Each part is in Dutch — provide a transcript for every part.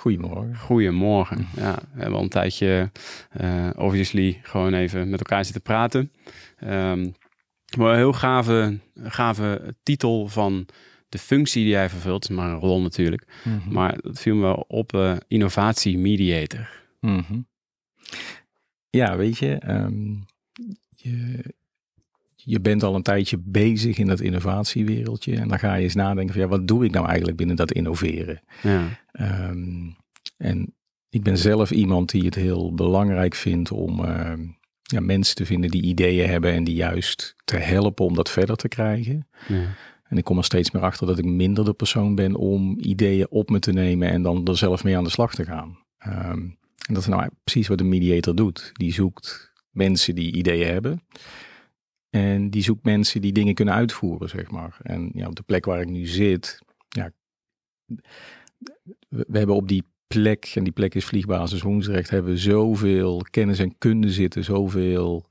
Goedemorgen. Goedemorgen. Ja, we hebben al een tijdje uh, obviously gewoon even met elkaar zitten praten. Um, een heel gave, gave titel van de functie die jij vervult, is maar een rol natuurlijk. Mm -hmm. Maar dat viel me wel op uh, innovatie mediator. Mm -hmm. Ja, weet je, um, je, je bent al een tijdje bezig in dat innovatiewereldje. En dan ga je eens nadenken van ja, wat doe ik nou eigenlijk binnen dat innoveren? Ja. Um, en ik ben zelf iemand die het heel belangrijk vindt om uh, ja, mensen te vinden die ideeën hebben en die juist te helpen om dat verder te krijgen. Ja. En ik kom er steeds meer achter dat ik minder de persoon ben om ideeën op me te nemen en dan er zelf mee aan de slag te gaan. Um, en dat is nou precies wat een mediator doet. Die zoekt mensen die ideeën hebben. En die zoekt mensen die dingen kunnen uitvoeren, zeg maar. En ja, op de plek waar ik nu zit, ja, we, we hebben op die plek, en die plek is Vliegbasis Woensdrecht, hebben we zoveel kennis en kunde zitten, zoveel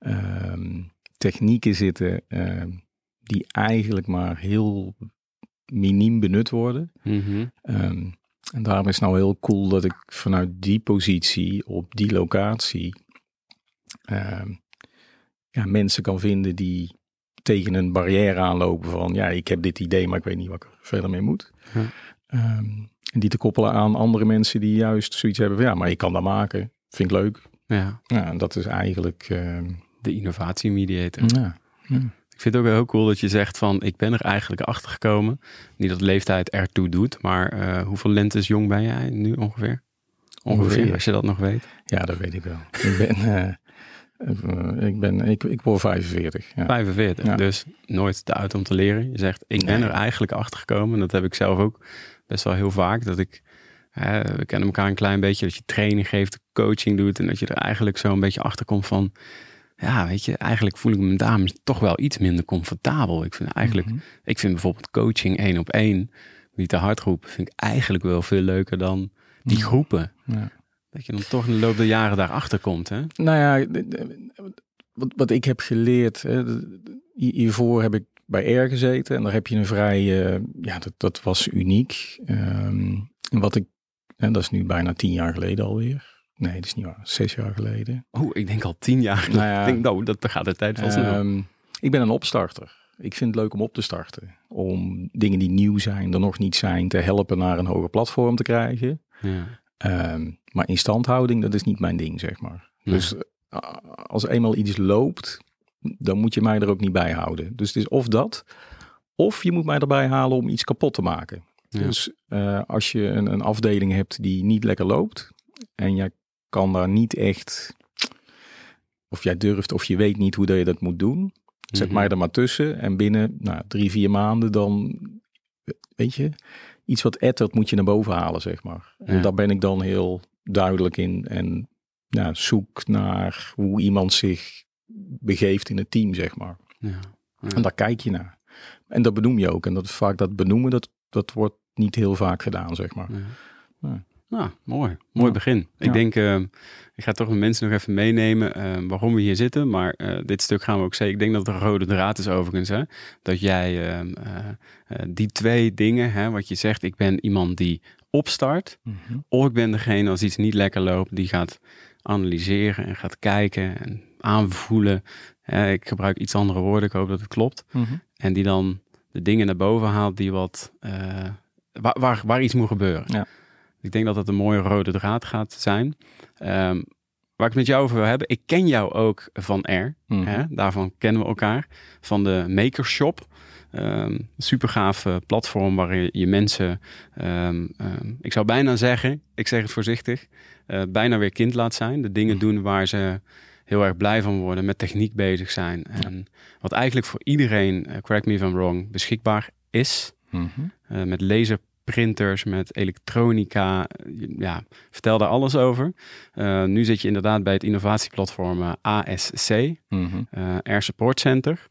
um, technieken zitten, um, die eigenlijk maar heel miniem benut worden. Mm -hmm. um, en daarom is het nou heel cool dat ik vanuit die positie, op die locatie, ja, mensen kan vinden die tegen een barrière aanlopen van, ja, ik heb dit idee, maar ik weet niet wat ik er verder mee moet. Ja. En die te koppelen aan andere mensen die juist zoiets hebben van ja, maar ik kan dat maken. Vind ik leuk. Ja. ja en dat is eigenlijk... Uh... De innovatiemediator. Ja. ja. Ik vind het ook heel cool dat je zegt van ik ben er eigenlijk achter gekomen. Niet dat leeftijd ertoe doet, maar uh, hoeveel lentes jong ben jij nu ongeveer? Ongeveer, ongeveer, als je dat nog weet. Ja, dat weet ik wel. ik ben... Uh, ik, ben, ik, ik word 45. Ja. 45, ja. dus nooit te uit om te leren. Je zegt, ik ben nee. er eigenlijk achter gekomen. Dat heb ik zelf ook best wel heel vaak. Dat ik, hè, we kennen elkaar een klein beetje, dat je training geeft, coaching doet. En dat je er eigenlijk zo een beetje achter komt van, ja, weet je, eigenlijk voel ik me dames toch wel iets minder comfortabel. Ik vind eigenlijk, mm -hmm. ik vind bijvoorbeeld coaching één op één, niet te hard groepen, vind ik eigenlijk wel veel leuker dan die groepen. Ja. Dat je dan toch in de loop der jaren daarachter komt, hè? Nou ja, wat, wat ik heb geleerd, hè, hiervoor heb ik bij R gezeten en daar heb je een vrij, uh, ja, dat, dat was uniek. Um, en wat ik, en dat is nu bijna tien jaar geleden alweer. Nee, dat is niet waar, zes jaar geleden. Oh, ik denk al tien jaar. Nou ja, ik denk, nou, dat gaat de tijd wel snel. Um, ik ben een opstarter. Ik vind het leuk om op te starten. Om dingen die nieuw zijn, er nog niet zijn, te helpen naar een hoger platform te krijgen. Ja. Um, maar instandhouding, dat is niet mijn ding, zeg maar. Ja. Dus uh, als eenmaal iets loopt, dan moet je mij er ook niet bij houden. Dus het is of dat, of je moet mij erbij halen om iets kapot te maken. Ja. Dus uh, als je een, een, afdeling hebt die niet lekker loopt en jij kan daar niet echt, of jij durft of je weet niet hoe dat je dat moet doen, zet mm -hmm. mij er maar tussen en binnen nou, drie, vier maanden dan, weet je, iets wat ettert moet je naar boven halen, zeg maar. Ja. En daar ben ik dan heel duidelijk in en nou, zoek naar hoe iemand zich begeeft in het team, zeg maar. Ja. En daar kijk je naar. En dat benoem je ook. En dat vaak dat benoemen, dat, dat wordt niet heel vaak gedaan, zeg maar. Ja. Nou, mooi. Mooi begin. Ik denk, uh, ik ga toch de mensen nog even meenemen uh, waarom we hier zitten. Maar uh, dit stuk gaan we ook zeker. Ik denk dat het een rode draad is overigens. Hè? Dat jij ehm, die twee dingen, hè, wat je zegt, ik ben iemand die opstart. Mm -hmm. Of ik ben degene als iets niet lekker loopt, die gaat analyseren en gaat kijken en aanvoelen. Eh, ik gebruik iets andere woorden, ik hoop dat het klopt. Mm -hmm. En die dan de dingen naar boven haalt die wat, waar, waar, waar, iets moet gebeuren. Ja. Ik denk dat dat een mooie rode draad gaat zijn. Um, waar ik het met jou over wil hebben, ik ken jou ook van R. Mm -hmm. hè? Daarvan kennen we elkaar. Van de Makershop. Um, super gaaf uh, platform waar je, je mensen, um, um, ik zou bijna zeggen, ik zeg het voorzichtig, uh, bijna weer kind laat zijn. De dingen doen waar ze heel erg blij van worden, met techniek bezig zijn. En wat eigenlijk voor iedereen, uh, correct me if I'm wrong, beschikbaar is. Mm -hmm. uh, met laser printers, met elektronica. Ja, vertel daar alles over. nu zit je inderdaad bij het innovatieplatform ASC, mm Air Support Center.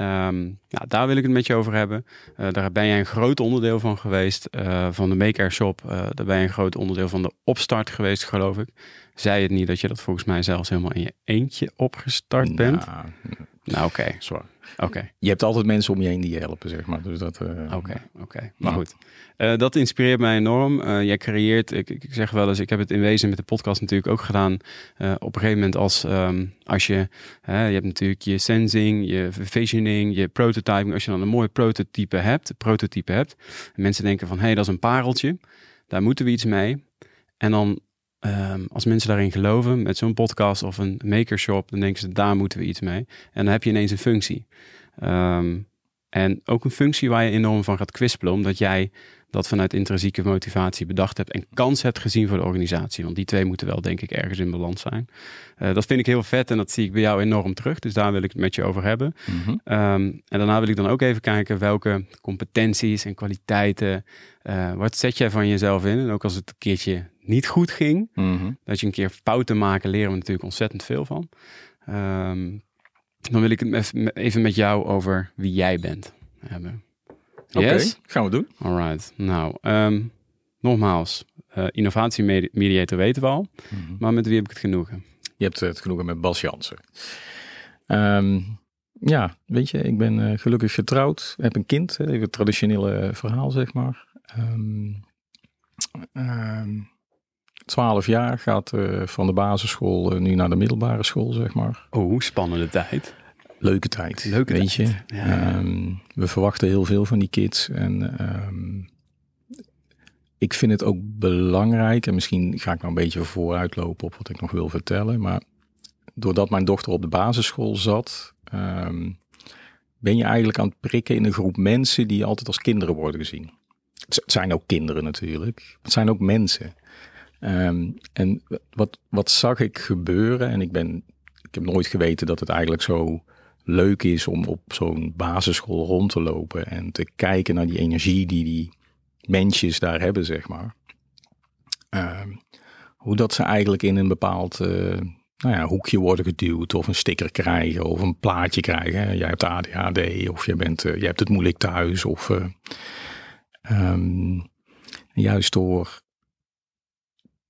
Um, nou, daar wil ik het met je over hebben. Daar ben jij een groot onderdeel van geweest. Van de Make Air Shop. Daar ben je een groot onderdeel van de opstart geweest, geloof ik. Zei het niet dat je dat volgens mij zelfs helemaal in je eentje opgestart bent? Nou, oké. Oké. Je hebt altijd mensen om je heen die je helpen, zeg maar. Dus dat. Eh, oké, oké. Maar goed. Uh, dat inspireert mij enorm. Uh, jij creëert, ik, ik, zeg wel eens, ik heb het in wezen met de podcast natuurlijk ook gedaan. op een gegeven moment als, um, als je, je hebt natuurlijk je sensing, je visioning, je prototyping. Als je dan een mooi prototype hebt, prototype hebt. En mensen denken van, hé, hey, dat is een pareltje. Daar moeten we iets mee. En dan Um, als mensen daarin geloven met zo'n podcast of een makershop, dan denken ze daar moeten we iets mee. En dan heb je ineens een functie. Um, en ook een functie waar je enorm van gaat kwispelen, omdat jij dat vanuit intrinsieke motivatie bedacht hebt en kans hebt gezien voor de organisatie. Want die twee moeten wel, denk ik, ergens in balans zijn. Uh, dat vind ik heel vet en dat zie ik bij jou enorm terug. Dus daar wil ik het met je over hebben. Mm -hmm. um, en daarna wil ik dan ook even kijken welke competenties en kwaliteiten, uh, wat zet jij van jezelf in? En ook als het een keertje niet goed ging. Mhm. Dat je een keer fouten maken, leren we natuurlijk ontzettend veel van. Um, dan wil ik het even met jou over wie jij bent hebben. Yes? gaan we doen. Alright. Nou, um, nogmaals, uh, innovatiemediator weten we al. Mhm. Maar met wie heb ik het genoegen? Je hebt het genoegen met Bas Jansen. Um, ja, weet je, ik ben uh, gelukkig getrouwd, heb een kind, even het traditionele verhaal zeg maar. Um, 12 jaar, gaat uh, van de basisschool uh, nu naar de middelbare school, zeg maar. Oh, spannende tijd. Leuke tijd. Leuke weet tijd. je. Ja. Um, we verwachten heel veel van die kids. En um, ik vind het ook belangrijk, en misschien ga ik nou een beetje vooruitlopen op wat ik nog wil vertellen, maar doordat mijn dochter op de basisschool zat, um, ben je eigenlijk aan het prikken in een groep mensen die altijd als kinderen worden gezien. Het zijn ook kinderen natuurlijk. Het zijn ook mensen. Um, en wat, wat zag ik gebeuren? En ik ben, ik heb nooit geweten dat het eigenlijk zo leuk is om op zo'n basisschool rond te lopen en te kijken naar die energie die die mensjes daar hebben, zeg maar. Um, hoe dat ze eigenlijk in een bepaald uh, nou ja, hoekje worden geduwd of een sticker krijgen of een plaatje krijgen. Jij hebt ADHD of je, bent, uh, je hebt het moeilijk thuis of uh, um, juist door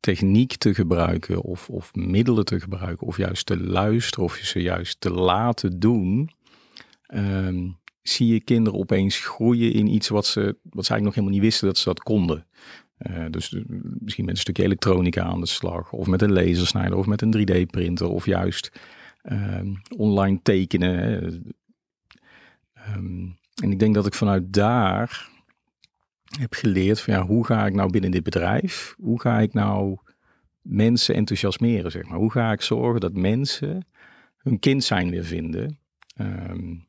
techniek te gebruiken of, of middelen te gebruiken of juist te luisteren of je ze juist te laten doen, ehm, zie je kinderen opeens groeien in iets wat ze, wat ze eigenlijk nog helemaal niet wisten dat ze dat konden. Uh, dus eh, misschien met een stukje elektronica aan de slag, of met een lasersnijder, of met een 3D-printer, of juist ehm, online tekenen. Um, en ik denk dat ik vanuit daar heb geleerd van ja, hoe ga ik nou binnen dit bedrijf, hoe ga ik nou mensen enthousiasmeren, zeg maar. Hoe ga ik zorgen dat mensen hun kind zijn weer vinden? En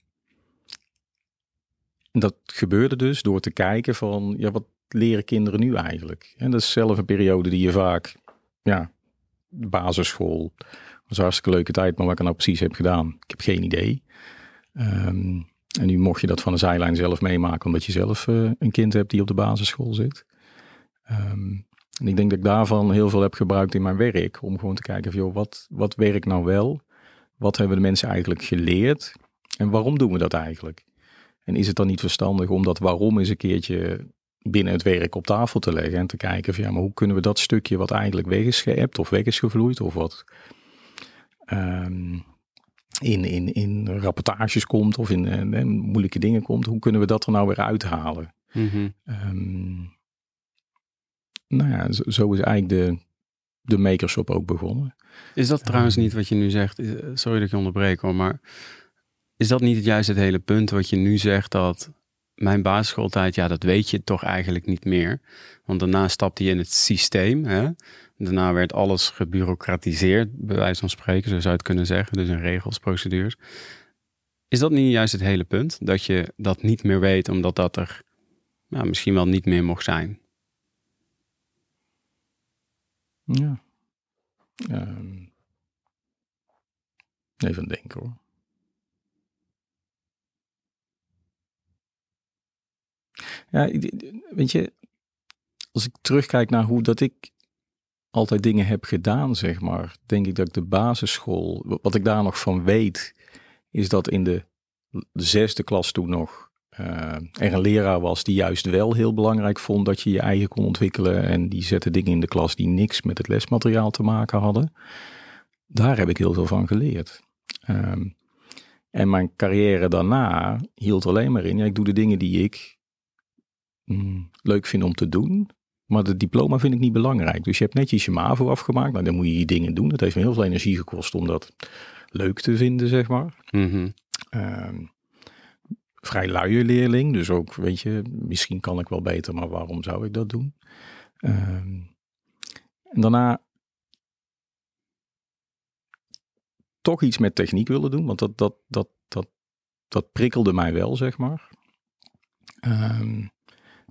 dat gebeurde dus door te kijken van, ja, wat leren kinderen nu eigenlijk? En dat is zelf een periode die je vaak, ja, basisschool, was een hartstikke leuke tijd, maar wat ik nou precies heb gedaan, ik heb geen idee. Um, en nu mocht je dat van de zijlijn zelf meemaken, omdat je zelf uh, een kind hebt die op de basisschool zit. Um, en ik denk dat ik daarvan heel veel heb gebruikt in mijn werk. Om gewoon te kijken van, joh, wat, wat werkt nou wel? Wat hebben de mensen eigenlijk geleerd? En waarom doen we dat eigenlijk? En is het dan niet verstandig om dat waarom eens een keertje binnen het werk op tafel te leggen en te kijken van ja, maar hoe kunnen we dat stukje wat eigenlijk weg is geëpt of weg is gevloeid of wat um, in, in, in rapportages komt of in uh, moeilijke dingen komt, hoe kunnen we dat er nou weer uithalen? Mm um, nou ja, zo, is eigenlijk de, de makershop ook begonnen. Is dat trouwens niet wat je nu zegt? Sorry dat je onderbreek hoor, maar is dat niet juist het hele punt wat je nu zegt dat mijn basisschooltijd, ja, dat weet je toch eigenlijk niet meer. Want daarna stapte je in het systeem. Hè? Daarna werd alles gebureaucratiseerd, bij wijze van spreken, zo zou je het kunnen zeggen. Dus in regels, procedures. Is dat niet juist het hele punt? Dat je dat niet meer weet, omdat dat er misschien wel niet meer mocht zijn? Ja. Um, even denken hoor. Ja, weet je, als ik terugkijk naar hoe dat ik altijd dingen heb gedaan, zeg maar, denk ik dat ik de basisschool, wat ik daar nog van weet, is dat in de, zesde klas toen nog uh, er een leraar was die juist wel heel belangrijk vond dat je je eigen kon ontwikkelen en die zette dingen in de klas die niks met het lesmateriaal te maken hadden. Daar heb ik heel veel van geleerd. Um, en mijn carrière daarna hield alleen maar in, ja, ik doe de dingen die ik mm, leuk vind om te doen. Maar het diploma vind ik niet belangrijk. Dus je hebt netjes je MAVO afgemaakt. Nou, dan moet je je dingen doen. Het heeft me heel veel energie gekost om dat leuk te vinden, zeg maar. Mm vrij luie leerling. Dus ook, weet je, misschien kan ik wel beter, maar waarom zou ik dat doen? Ehm, en daarna toch iets met techniek willen doen, want dat, dat, dat, dat, dat prikkelde mij wel, zeg maar. Um,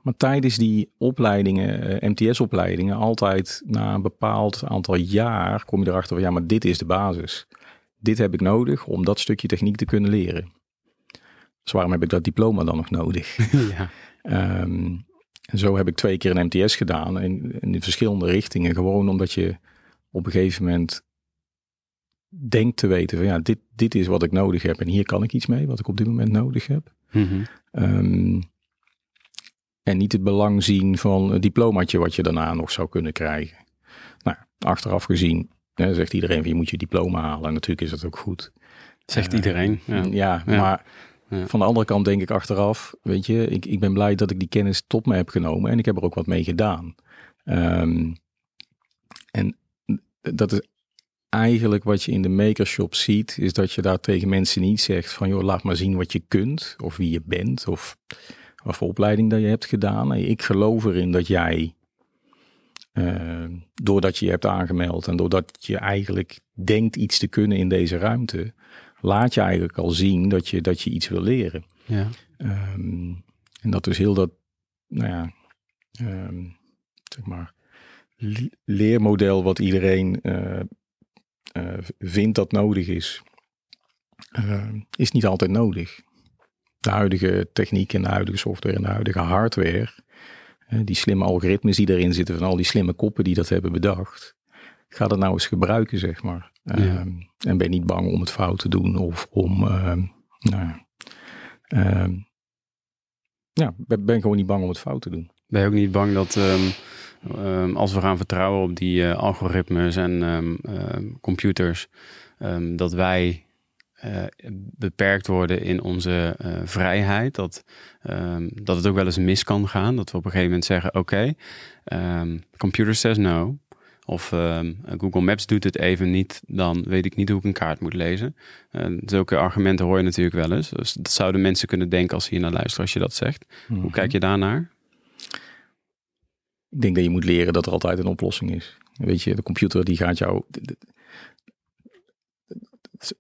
maar tijdens die opleidingen, eh, MTS-opleidingen, altijd na een bepaald aantal jaar kom je erachter van ja, maar dit is de basis. Dit heb ik nodig om dat stukje techniek te kunnen leren. Dus waarom heb ik dat diploma dan nog nodig? ja. Ehm, en zo heb ik twee keer een MTS gedaan in, in verschillende richtingen. Gewoon omdat je op een gegeven moment denkt te weten van ja, dit, dit is wat ik nodig heb en hier kan ik iets mee, wat ik op dit moment nodig heb. Mm en niet het belang zien van het diplomaatje wat je daarna nog zou kunnen krijgen. Nou, achteraf gezien hè, zegt iedereen van je moet je diploma halen. En natuurlijk is dat ook goed. Zegt uh, iedereen. Ja, ja, ja. maar ja. van de andere kant denk ik achteraf, weet je, ik, ik ben blij dat ik die kennis tot me heb genomen en ik heb er ook wat mee gedaan. Um, en dat is eigenlijk wat je in de makershop ziet, is dat je daar tegen mensen niet zegt van joh, laat maar zien wat je kunt of wie je bent of wat voor opleiding dat je hebt gedaan. Ik geloof erin dat jij, uh, doordat je je hebt aangemeld en doordat je eigenlijk denkt iets te kunnen in deze ruimte, laat je eigenlijk al zien dat je, dat je iets wil leren. Ja. Um, en dat is heel dat, nou ja, um, zeg maar, leermodel wat iedereen uh, uh, vindt dat nodig is, is niet altijd nodig de huidige techniek en de huidige software en de huidige hardware, die slimme algoritmes die erin zitten van al die slimme koppen die dat hebben bedacht, ga dat nou eens gebruiken, zeg maar. Ehm, en ben niet bang om het fout te doen of om, uh, nou uh, ja, ben gewoon niet bang om het fout te doen. Ben je ook niet bang dat als we gaan vertrouwen op die uh, algoritmes en computers, dat wij uh, beperkt worden in onze uh, vrijheid. Dat, um, dat het ook wel eens mis kan gaan. Dat we op een gegeven moment zeggen: Oké, okay, um, computer says no. Of um, Google Maps doet het even niet, dan weet ik niet hoe ik een kaart moet lezen. Uh, zulke argumenten hoor je natuurlijk wel eens. Dus dat zouden mensen kunnen denken als ze hier naar luisteren als je dat zegt. Hoe mhm. kijk je daarnaar? Ik denk dat je moet leren dat er altijd een oplossing is. Weet je, de computer die gaat jou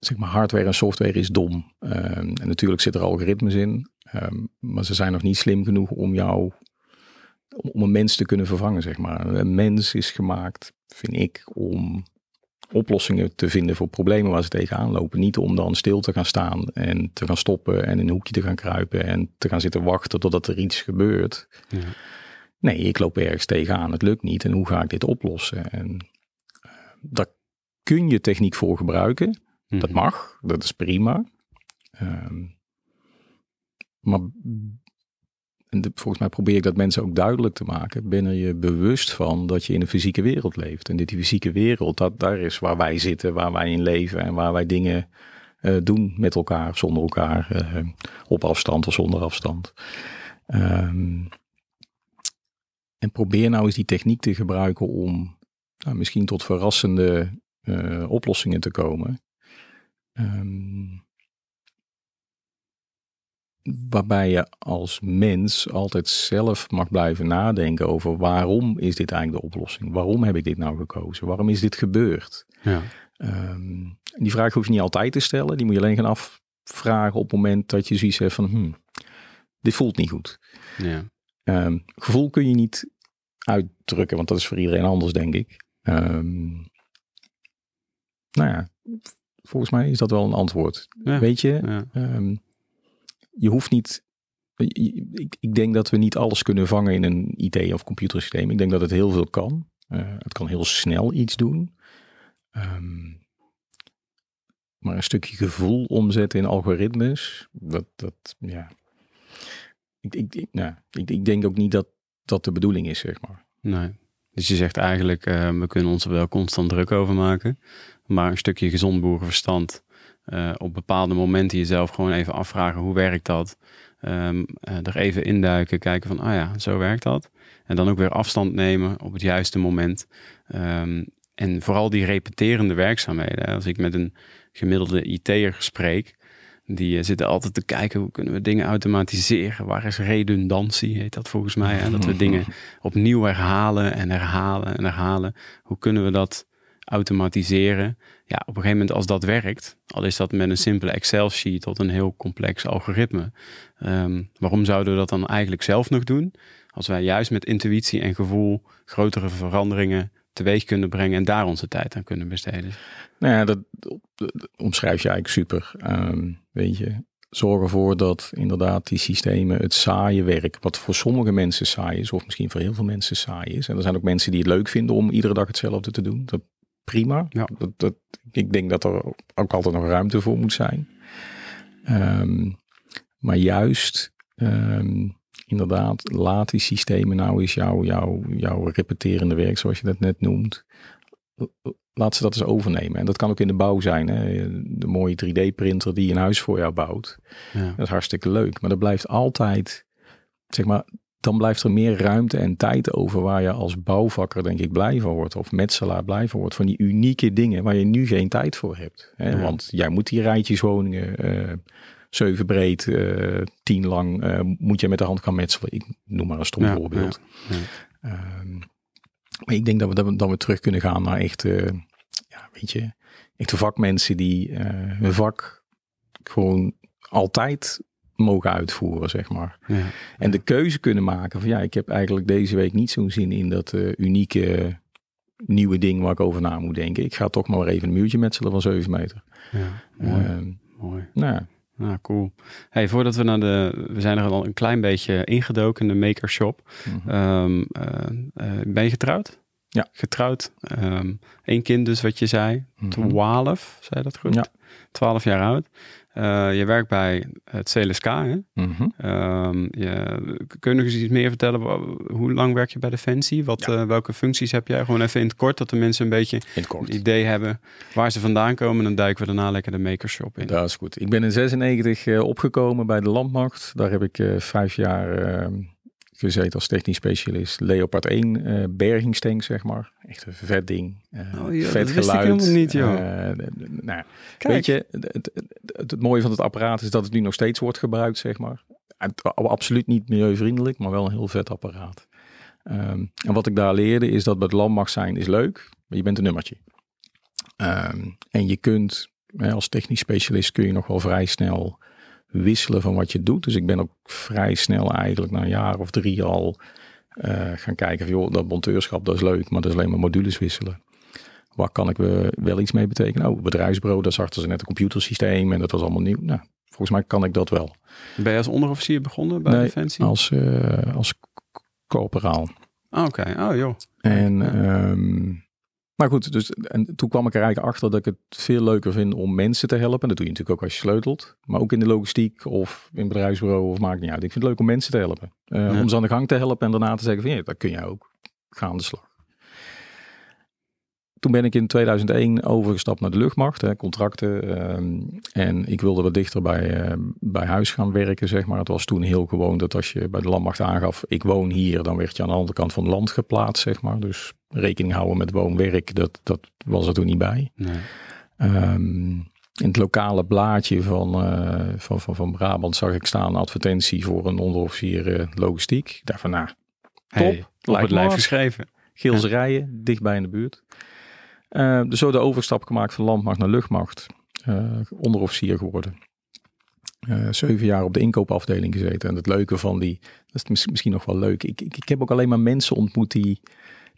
zeg maar hardware en software is dom. Ehm, en natuurlijk zitten er algoritmes in, um, maar ze zijn nog niet slim genoeg om jou, om een mens te kunnen vervangen, zeg maar. Een mens is gemaakt, vind ik, om oplossingen te vinden voor problemen waar ze tegenaan lopen. Niet om dan stil te gaan staan en te gaan stoppen en in een hoekje te gaan kruipen en te gaan zitten wachten totdat er iets gebeurt. Ja. Nee, ik loop ergens tegenaan, het lukt niet en hoe ga ik dit oplossen? En uh, daar kun je techniek voor gebruiken. Dat mhm. mag, dat is prima. Um, maar en volgens mij probeer ik dat mensen ook duidelijk te maken. Ben er je bewust van dat je in een fysieke wereld leeft. En dit die fysieke wereld, dat daar is waar wij zitten, waar wij in leven en waar wij dingen uh, doen met elkaar, zonder elkaar, uh, op afstand of zonder afstand. Um, en probeer nou eens die techniek te gebruiken om nou, misschien tot verrassende uh, oplossingen te komen. Um, waarbij je als mens altijd zelf mag blijven nadenken over waarom is dit eigenlijk de oplossing? Waarom heb ik dit nou gekozen? Waarom is dit gebeurd? Ja. Um, die vraag hoef je niet altijd te stellen. Die moet je alleen gaan afvragen op het moment dat je zoiets hebt van, hmm, dit voelt niet goed. Ja. Um, gevoel kun je niet uitdrukken, want dat is voor iedereen anders, denk ik. Um, nou ja, volgens mij is dat wel een antwoord. Weet je, ehm, je hoeft niet ik, ik, denk dat we niet alles kunnen vangen in een IT- of computersysteem. Ik denk dat het heel veel kan. Uh, het kan heel snel iets doen. Um, maar een stukje gevoel omzetten in algoritmes, dat, dat ja. Ik, ik, nou, ik, ik denk ook niet dat dat de bedoeling is, zeg maar. Nee. Dus je zegt eigenlijk, uh, we kunnen ons er wel constant druk over maken. Maar een stukje gezond boerenverstand. Uh, op bepaalde momenten jezelf gewoon even afvragen, hoe werkt dat? Um, uh, er even induiken, kijken van, ah ja, zo werkt dat. En dan ook weer afstand nemen op het juiste moment. Um, en vooral die repeterende werkzaamheden. Als ik met een gemiddelde IT'er spreek, die uh, zitten altijd te kijken hoe kunnen we dingen automatiseren. Waar is redundantie, heet dat volgens mij. Hè? Dat we dingen opnieuw herhalen en herhalen en herhalen. Hoe kunnen we dat automatiseren? Ja, op een gegeven moment als dat werkt, al is dat met een simpele Excel-sheet tot een heel complex algoritme. Um, waarom zouden we dat dan eigenlijk zelf nog doen? Als wij juist met intuïtie en gevoel grotere veranderingen teweeg kunnen brengen en daar onze tijd aan kunnen besteden. Nou ja, dat, omschrijf je eigenlijk super. Um, weet je, zorg ervoor dat inderdaad die systemen het saaie werk, wat voor sommige mensen saai is, of misschien voor heel veel mensen saai is. En er zijn ook mensen die het leuk vinden om iedere dag hetzelfde te doen. Dat prima. Ja. Dat, dat, ik denk dat er ook altijd nog ruimte voor moet zijn. Um, maar juist um, inderdaad, laat die systemen nou eens jouw jou, jou repeterende werk, zoals je dat net noemt. Laat ze dat eens overnemen. En dat kan ook in de bouw zijn. Hè? De mooie 3D-printer die een huis voor jou bouwt. Ja. Dat is hartstikke leuk. Maar er blijft altijd, zeg maar, dan blijft er meer ruimte en tijd over waar je als bouwvakker denk ik blij van wordt. Of metselaar blij van wordt. Van die unieke dingen waar je nu geen tijd voor hebt. Hè? Ja. Want jij moet die rijtjeswoningen... Uh, zeven breed, uh, tien lang, uh, moet je met de hand gaan metselen. Ik noem maar een stom ja, voorbeeld. Ja, um, maar ik denk dat we, dat we, dat we terug kunnen gaan naar echt, ja, weet je, echte vakmensen die hun vak gewoon altijd mogen uitvoeren, zeg maar. Ja, en de keuze kunnen maken van ja, ik heb eigenlijk deze week niet zo'n zin in dat unieke nieuwe ding waar ik over na moet denken. Ik ga toch maar even een muurtje metselen van 7 meter. Ja, mooi. Uh, mooi. Nou, nou, cool. Hey, voordat we naar de. We zijn er al een klein beetje ingedoken in de makershop. -hmm. um, uh, uh, ben je getrouwd? Ja. Getrouwd. Um, Eén kind dus, wat je zei. Mm -hmm. 12, zei dat goed? Ja. 12 jaar oud. Uh, je werkt bij het CLSK. Hè? Mm -hmm. um, je, kun je nog eens iets meer vertellen? Hoe lang werk je bij Defensie? Wat, ja. uh, welke functies heb jij? Gewoon even in het kort, dat de mensen een beetje een idee hebben waar ze vandaan komen. Dan duiken we daarna lekker de makershop in. Dat is goed. Ik ben in 96 uh, opgekomen bij de Landmacht. Daar heb ik uh, vijf jaar ehm, gezeten als technisch specialist. Leopard 1 uh, bergingstank, zeg maar. Echt een vet ding. Uh, oh, joh, vet dat geluid. Niet, joh. Uh, nou, weet je, het, het, het, het, mooie van het apparaat is dat het nu nog steeds wordt gebruikt, zeg maar. Absoluut niet milieuvriendelijk, maar wel een heel vet apparaat. Um, en wat ik daar leerde is dat bij het landmacht zijn is leuk, maar je bent een nummertje. Um, en je kunt, als technisch specialist kun je nog wel vrij snel wisselen van wat je doet. Dus ik ben ook vrij snel eigenlijk na een jaar of drie al uh, gaan kijken van joh, dat monteurschap dat is leuk, maar dat is alleen maar modules wisselen. Waar kan ik wel iets mee betekenen? Oh, bedrijfsbureau, daar zag ze net een computersysteem en dat was allemaal nieuw. Nou, volgens mij kan ik dat wel. Ben je als onderofficier begonnen bij nee, Defensie? als, uh, als corporaal. Oh, Oké, okay. oh joh. En um, maar goed, dus, en toen kwam ik er eigenlijk achter dat ik het veel leuker vind om mensen te helpen. Dat doe je natuurlijk ook als je sleutelt. Maar ook in de logistiek of in bedrijfsbureau of maakt niet uit. Ik vind het leuk om mensen te helpen. Uh, ja. Om ze aan de gang te helpen en daarna te zeggen van ja, dat kun jij ook. Ga aan de slag. Toen ben ik in 2001 overgestapt naar de luchtmacht, hè, contracten. Um, en ik wilde wat dichter bij, uh, bij huis gaan werken, zeg maar. Het was toen heel gewoon dat als je bij de landmacht aangaf, ik woon hier, dan werd je aan de andere kant van het land geplaatst, zeg maar. Dus rekening houden met woon-werk, dat, dat was er toen niet bij. Nee. Um, in het lokale blaadje van, uh, van, van, van Brabant zag ik staan een advertentie voor een onderofficier uh, logistiek. Ik dacht van, nou, top. Hey, op het lijf geschreven. Geelse ja. rijen, dichtbij in de buurt. Uh, dus zo de overstap gemaakt van landmacht naar luchtmacht. Uh, onderofficier geworden. Uh, zeven jaar op de inkoopafdeling gezeten. En het leuke van die, dat is misschien nog wel leuk. Ik, ik, ik heb ook alleen maar mensen ontmoet die,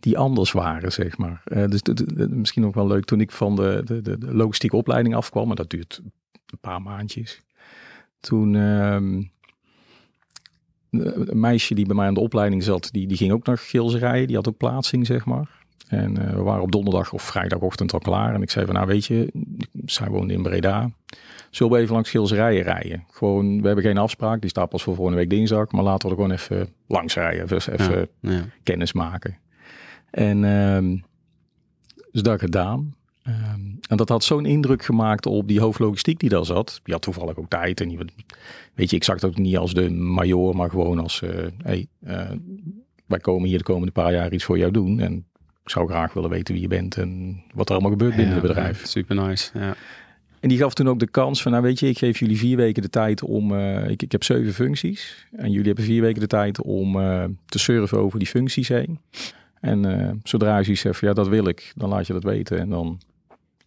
die anders waren, zeg maar. Dus misschien nog wel leuk. Toen ik van de, de, de, logistieke opleiding afkwam, maar dat duurt een paar maandjes. Toen, uh, een meisje die bij mij aan de opleiding zat, die, die ging ook naar gilzerijen. Die had ook plaatsing, zeg maar. En uh, we waren op donderdag of vrijdagochtend al klaar. En ik zei van, nou weet je, zij woonde in Breda. Zullen we even langs schilzerijen rijden? Gewoon, we hebben geen afspraak. Die staat pas voor volgende week dinsdag. Maar laten we er gewoon even langs rijden. Dus even ja, kennis maken. En um, dus dat gedaan. Um, en dat had zo'n indruk gemaakt op die hoofdlogistiek die daar zat. Die had toevallig ook tijd. En die, weet je, ik zag het ook niet als de major, maar gewoon als, uh, hey, uh, wij komen hier de komende paar jaar iets voor jou doen. En ik zou graag willen weten wie je bent en wat er allemaal gebeurt binnen het bedrijf. Super nice, ja. En die gaf toen ook de kans van, nou weet je, ik geef jullie vier weken de tijd om, uh, ik, ik heb zeven functies. En jullie hebben vier weken de tijd om uh, te surfen over die functies heen. En uh, zodra je zegt, ja dat wil ik, dan laat je dat weten en dan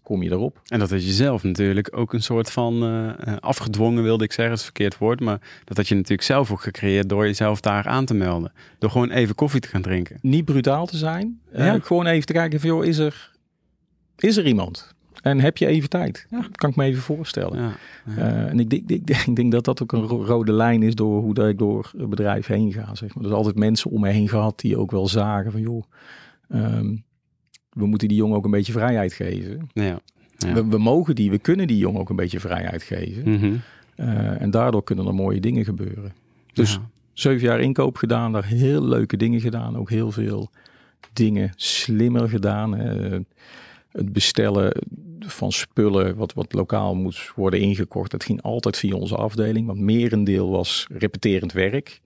kom je erop. En dat is jezelf natuurlijk ook een soort van uh, afgedwongen, wilde ik zeggen, is verkeerd woord. Maar dat had je natuurlijk zelf ook gecreëerd door jezelf daar aan te melden. Door gewoon even koffie te gaan drinken. Niet brutaal te zijn. Ja. gewoon even te kijken van, joh, is er, is er iemand? En heb je even tijd? Ja. kan ik me even voorstellen. Ja, uh, en ik, ik, ik, ik, denk dat dat ook een rode lijn is door hoe dat ik door het bedrijf heen ga. Zeg maar. Er altijd mensen om me heen gehad die ook wel zagen van joh, um, we moeten die jongen ook een beetje vrijheid geven. Ja. We, we, mogen die, we kunnen die jongen ook een beetje vrijheid geven. Mm -hmm. uh, en daardoor kunnen er mooie dingen gebeuren. Dus zeven jaar inkoop gedaan, daar heel leuke dingen gedaan. Ook heel veel dingen slimmer gedaan. Hè. Het bestellen van spullen wat, wat lokaal moest worden ingekocht. Dat ging altijd via onze afdeling, want merendeel was repeterend werk.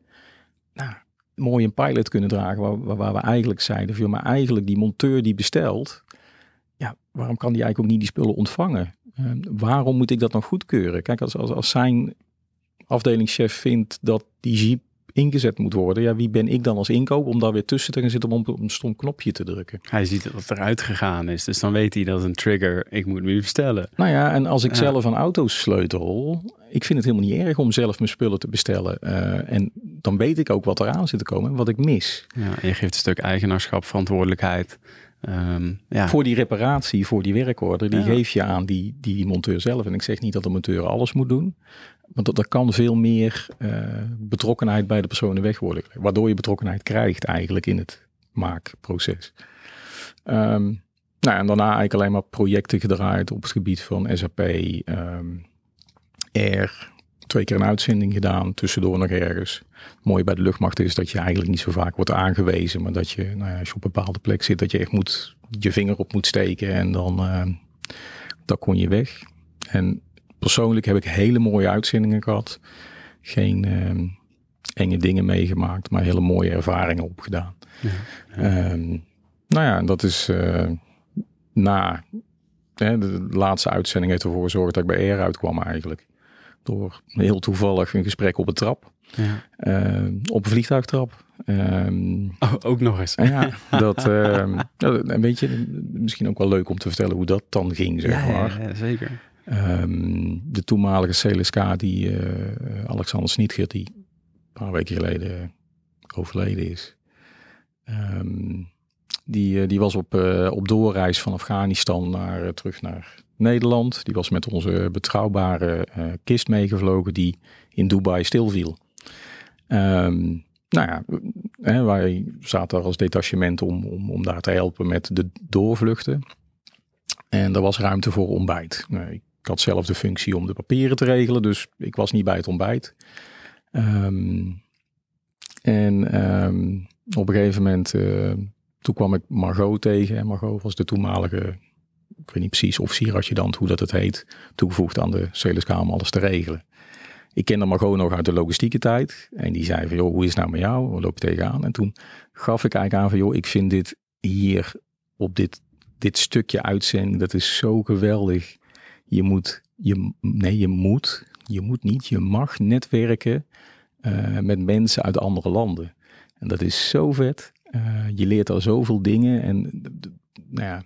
Nou, mooi een pilot kunnen dragen waar, waar we eigenlijk zeiden van, maar eigenlijk die monteur die bestelt, ja, waarom kan die eigenlijk ook niet die spullen ontvangen? Uh, waarom moet ik dat nog goedkeuren? Kijk, als, als, als zijn afdelingschef vindt dat die jeep ingezet moet worden. Ja, wie ben ik dan als inkoop om daar weer tussen te gaan zitten om op een stom knopje te drukken? Hij ziet dat het eruit gegaan is, dus dan weet hij dat een trigger, ik moet nu bestellen. Nou ja, en als ik zelf aan auto's sleutel, ik vind het helemaal niet erg om zelf mijn spullen te bestellen. Uh, en dan weet ik ook wat eraan zit te komen en wat ik mis. Ja, je geeft een stuk eigenaarschap, verantwoordelijkheid. Um, ja. Voor die reparatie, voor die werkorder, die geef je aan die, die monteur zelf. En ik zeg niet dat de monteur alles moet doen. Want er kan veel meer uh, betrokkenheid bij de personen weg worden. Waardoor je betrokkenheid krijgt eigenlijk in het maakproces. Um, nou, en daarna eigenlijk alleen maar projecten gedraaid op het gebied van SAP, ehm, R. Twee keer een uitzending gedaan, tussendoor nog ergens. Het mooie bij de luchtmacht is dat je eigenlijk niet zo vaak wordt aangewezen. Maar dat je, nou ja, als je op een bepaalde plek zit, dat je echt moet, je vinger op moet steken. En dan, uh, dan kon je weg. En persoonlijk heb ik hele mooie uitzendingen gehad. Geen uh, enge dingen meegemaakt, maar hele mooie ervaringen opgedaan. Ja, ja. Um, nou ja, dat is uh, na hè, de laatste uitzending heeft ervoor gezorgd dat ik bij R uitkwam eigenlijk. Door heel toevallig een gesprek op een trap. Ja. Uh, op een vliegtuigtrap. Um, oh, ook nog eens. Ja, dat um, een beetje misschien ook wel leuk om te vertellen hoe dat dan ging, zeg ja, maar. Ja, zeker. Um, de toenmalige CLSK, die uh, Alexander Snietger, die een paar weken geleden overleden is. Um, die, uh, die was op, op doorreis van Afghanistan naar, terug naar Nederland. Die was met onze betrouwbare kist meegevlogen die in Dubai stilviel. Um, nou ja, hè, wij zaten daar als detachement om, om, om daar te helpen met de doorvluchten. En er was ruimte voor ontbijt. Nou, ik had zelf de functie om de papieren te regelen, dus ik was niet bij het ontbijt. Um, en um, op een gegeven moment, uh, toen kwam ik Margot tegen. En Margot was de toenmalige, ik weet niet precies, officier-adjudant, hoe dat het heet, toegevoegd aan de Celeskamer alles te regelen. Ik kende Margot nog uit de logistieke tijd. En die zei van, joh, hoe is het nou met jou? Waar loop je tegenaan? En toen gaf ik eigenlijk aan van, joh, ik vind dit hier op dit, dit stukje uitzending, dat is zo geweldig je moet, je, nee, je moet, je moet niet, je mag netwerken uh, met mensen uit andere landen. En dat is zo vet. Uh, je leert al zoveel dingen. En, nou ja,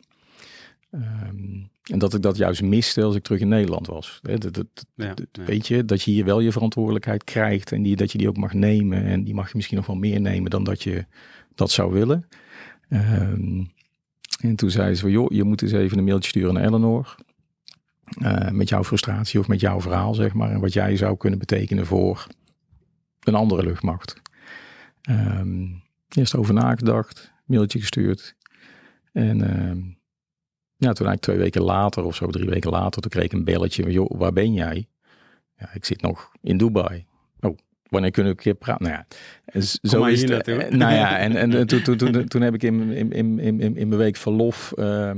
um, en dat ik dat juist miste als ik terug in Nederland was. dat, dat, ja, ja. Weet je, dat je hier wel je verantwoordelijkheid krijgt en die, dat je die ook mag nemen. En die mag je misschien nog wel meer nemen dan dat je dat zou willen. Um, en toen zei ze van, joh, je moet eens even een mailtje sturen naar Eleanor. Uh, met jouw frustratie of met jouw verhaal, zeg maar. En wat jij zou kunnen betekenen voor een andere luchtmacht. Um, eerst over nagedacht, mailtje gestuurd. En uh, ja, toen eigenlijk twee weken later of zo, drie weken later, toen kreeg ik een belletje. Joh, waar ben jij? Ja, ik zit nog in Dubai. Oh, wanneer kunnen we een keer praten? Nou ja, zo is het. Nou ja, en, en toen, toen, toen, toen heb ik in, in, in, in, in mijn week verlof... Uh,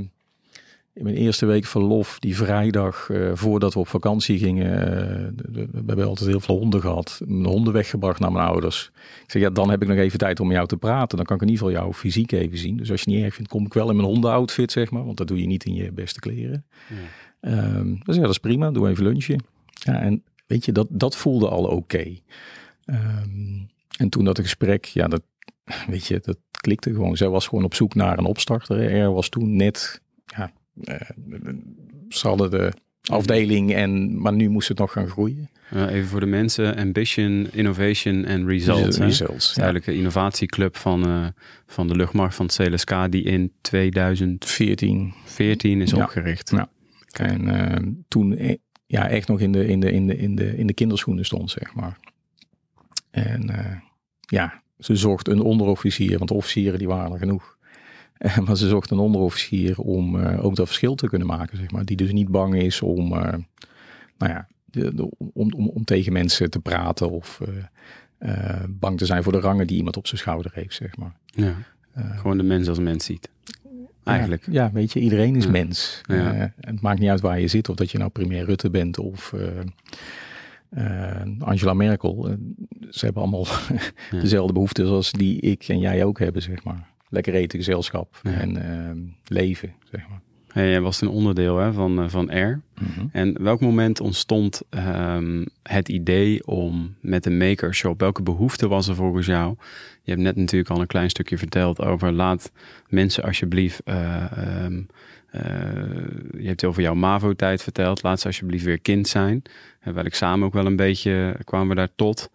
in mijn eerste week verlof, die vrijdag uh, voordat we op vakantie gingen, uh, we hebben altijd heel veel honden gehad. Mijn honden weggebracht naar mijn ouders. Ik zeg, ja, dan heb ik nog even tijd om met jou te praten. Dan kan ik in ieder geval jouw fysiek even zien. Dus als je niet erg vindt, kom ik wel in mijn hondenoutfit, zeg maar. Want dat doe je niet in je beste kleren. Ja. Um, dus ja, dat is prima. Doe even lunchje. Ja, en weet je, dat, dat voelde al oké. Um, en toen dat gesprek, ja, dat, weet je, dat klikte gewoon. Zij was gewoon op zoek naar een opstarter. Er was toen net, ja, ze hadden de afdeling, en, maar nu moest het nog gaan groeien. even voor de mensen, Ambition, Innovation en Results. Results een innovatieclub van, uh, van de luchtmacht van het CLSK die in 2014 14 is opgericht. Ja. En uh, toen ja, echt nog in de, in, de, in, de, in, de, in de kinderschoenen stond, zeg maar. En ja, ze zocht een onderofficier, want officieren die waren er genoeg. maar ze zocht een onderofficier om uh, ook dat verschil te kunnen maken, zeg maar. Die dus niet bang is om, uh, nou ja, de, om, om, om, tegen mensen te praten of uh, bang te zijn voor de rangen die iemand op zijn schouder heeft, zeg maar. Ja, gewoon de mens als mens ziet. Eigenlijk. Ja, ja weet je, iedereen is mens. Ja. het maakt niet uit waar je zit, of dat je nou premier Rutte bent of Angela Merkel. ze hebben allemaal dezelfde behoeften zoals die ik en jij ook hebben, zeg maar lekker eten, gezelschap en uh, leven, zeg maar. Hey, jij was een onderdeel hè, van, uh, van R. Mm En welk moment ontstond um, het idee om met een makershop, welke behoefte was er volgens jou? Je hebt net natuurlijk al een klein stukje verteld over laat mensen alsjeblieft, uh, um, je hebt over jouw MAVO-tijd verteld, laat ze alsjeblieft weer kind zijn. En welk samen ook wel een beetje kwamen we daar tot.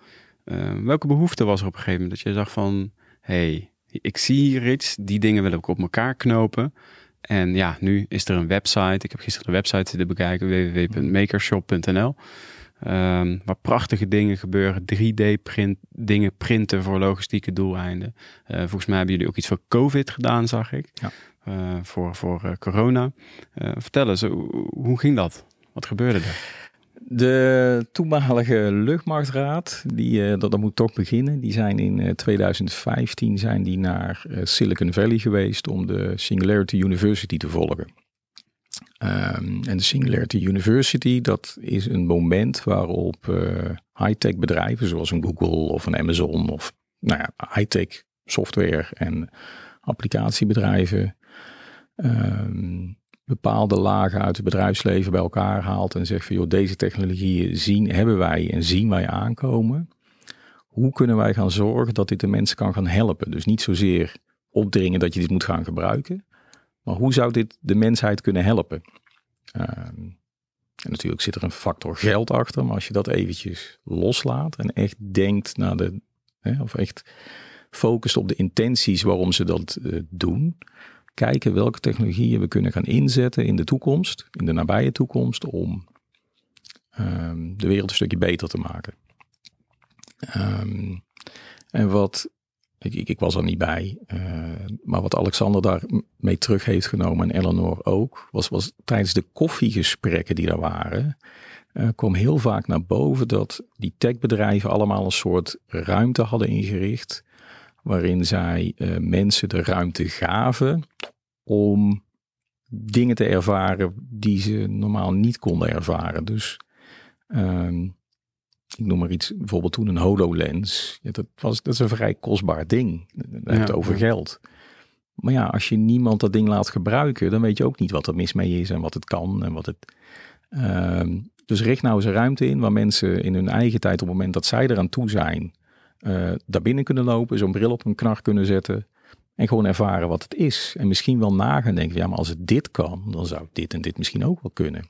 welke behoefte was er op een gegeven moment dat je zag van, hey, ik zie hier iets, die dingen wil ik op elkaar knopen. En ja, nu is er een website. Ik heb gisteren de website zitten bekijken, www.makershop.nl. Um, waar prachtige dingen gebeuren. 3D-print, dingen printen voor logistieke doeleinden. Uh, volgens mij hebben jullie ook iets voor COVID gedaan, zag ik. Ja. Uh, voor voor uh, corona. vertel eens, hoe ging dat? Wat gebeurde er? De toenmalige luchtmachtraad, die, uh, dat, moet toch beginnen, die zijn in 2015 eh, zijn die naar uh, Silicon Valley geweest om de Singularity University te volgen. Um, en de Singularity University, dat is een moment waarop high-tech bedrijven zoals een Google of een Amazon of nou ja, high-tech software en applicatiebedrijven um, bepaalde lagen uit het bedrijfsleven bij elkaar haalt en zegt van joh, deze technologieën zien, hebben wij en zien wij aankomen. Hoe kunnen wij gaan zorgen dat dit de mensen kan gaan helpen? Dus niet zozeer opdringen dat je dit moet gaan gebruiken, maar hoe zou dit de mensheid kunnen helpen? Um, en natuurlijk zit er een factor geld achter, maar als je dat eventjes loslaat en echt denkt naar de, hè, of echt focust op de intenties waarom ze dat uh, doen, kijken welke technologieën we kunnen gaan inzetten in de toekomst, in de nabije toekomst, om um, de wereld een stukje beter te maken. Um, en wat, ik, ik, ik, was er niet bij, uh, maar wat Alexander daarmee terug heeft genomen en Eleanor ook, was, was tijdens de koffiegesprekken die er waren, uh, kwam heel vaak naar boven dat die techbedrijven allemaal een soort ruimte hadden ingericht waarin zij uh, mensen de ruimte gaven om dingen te ervaren die ze normaal niet konden ervaren. Dus um, ik noem maar iets, bijvoorbeeld toen een HoloLens. Ja, dat, was, dat is een vrij kostbaar ding. Dat heeft over geld. Maar ja, als je niemand dat ding laat gebruiken, dan weet je ook niet wat er mis mee is en wat het kan en wat het. Um, dus richt nou eens een ruimte in waar mensen in hun eigen tijd, op het moment dat zij eraan toe zijn, uh, daar binnen kunnen lopen, zo'n bril op een knar kunnen zetten. En gewoon ervaren wat het is. En misschien wel nagaan denken, ja, maar als het dit kan, dan zou dit en dit misschien ook wel kunnen.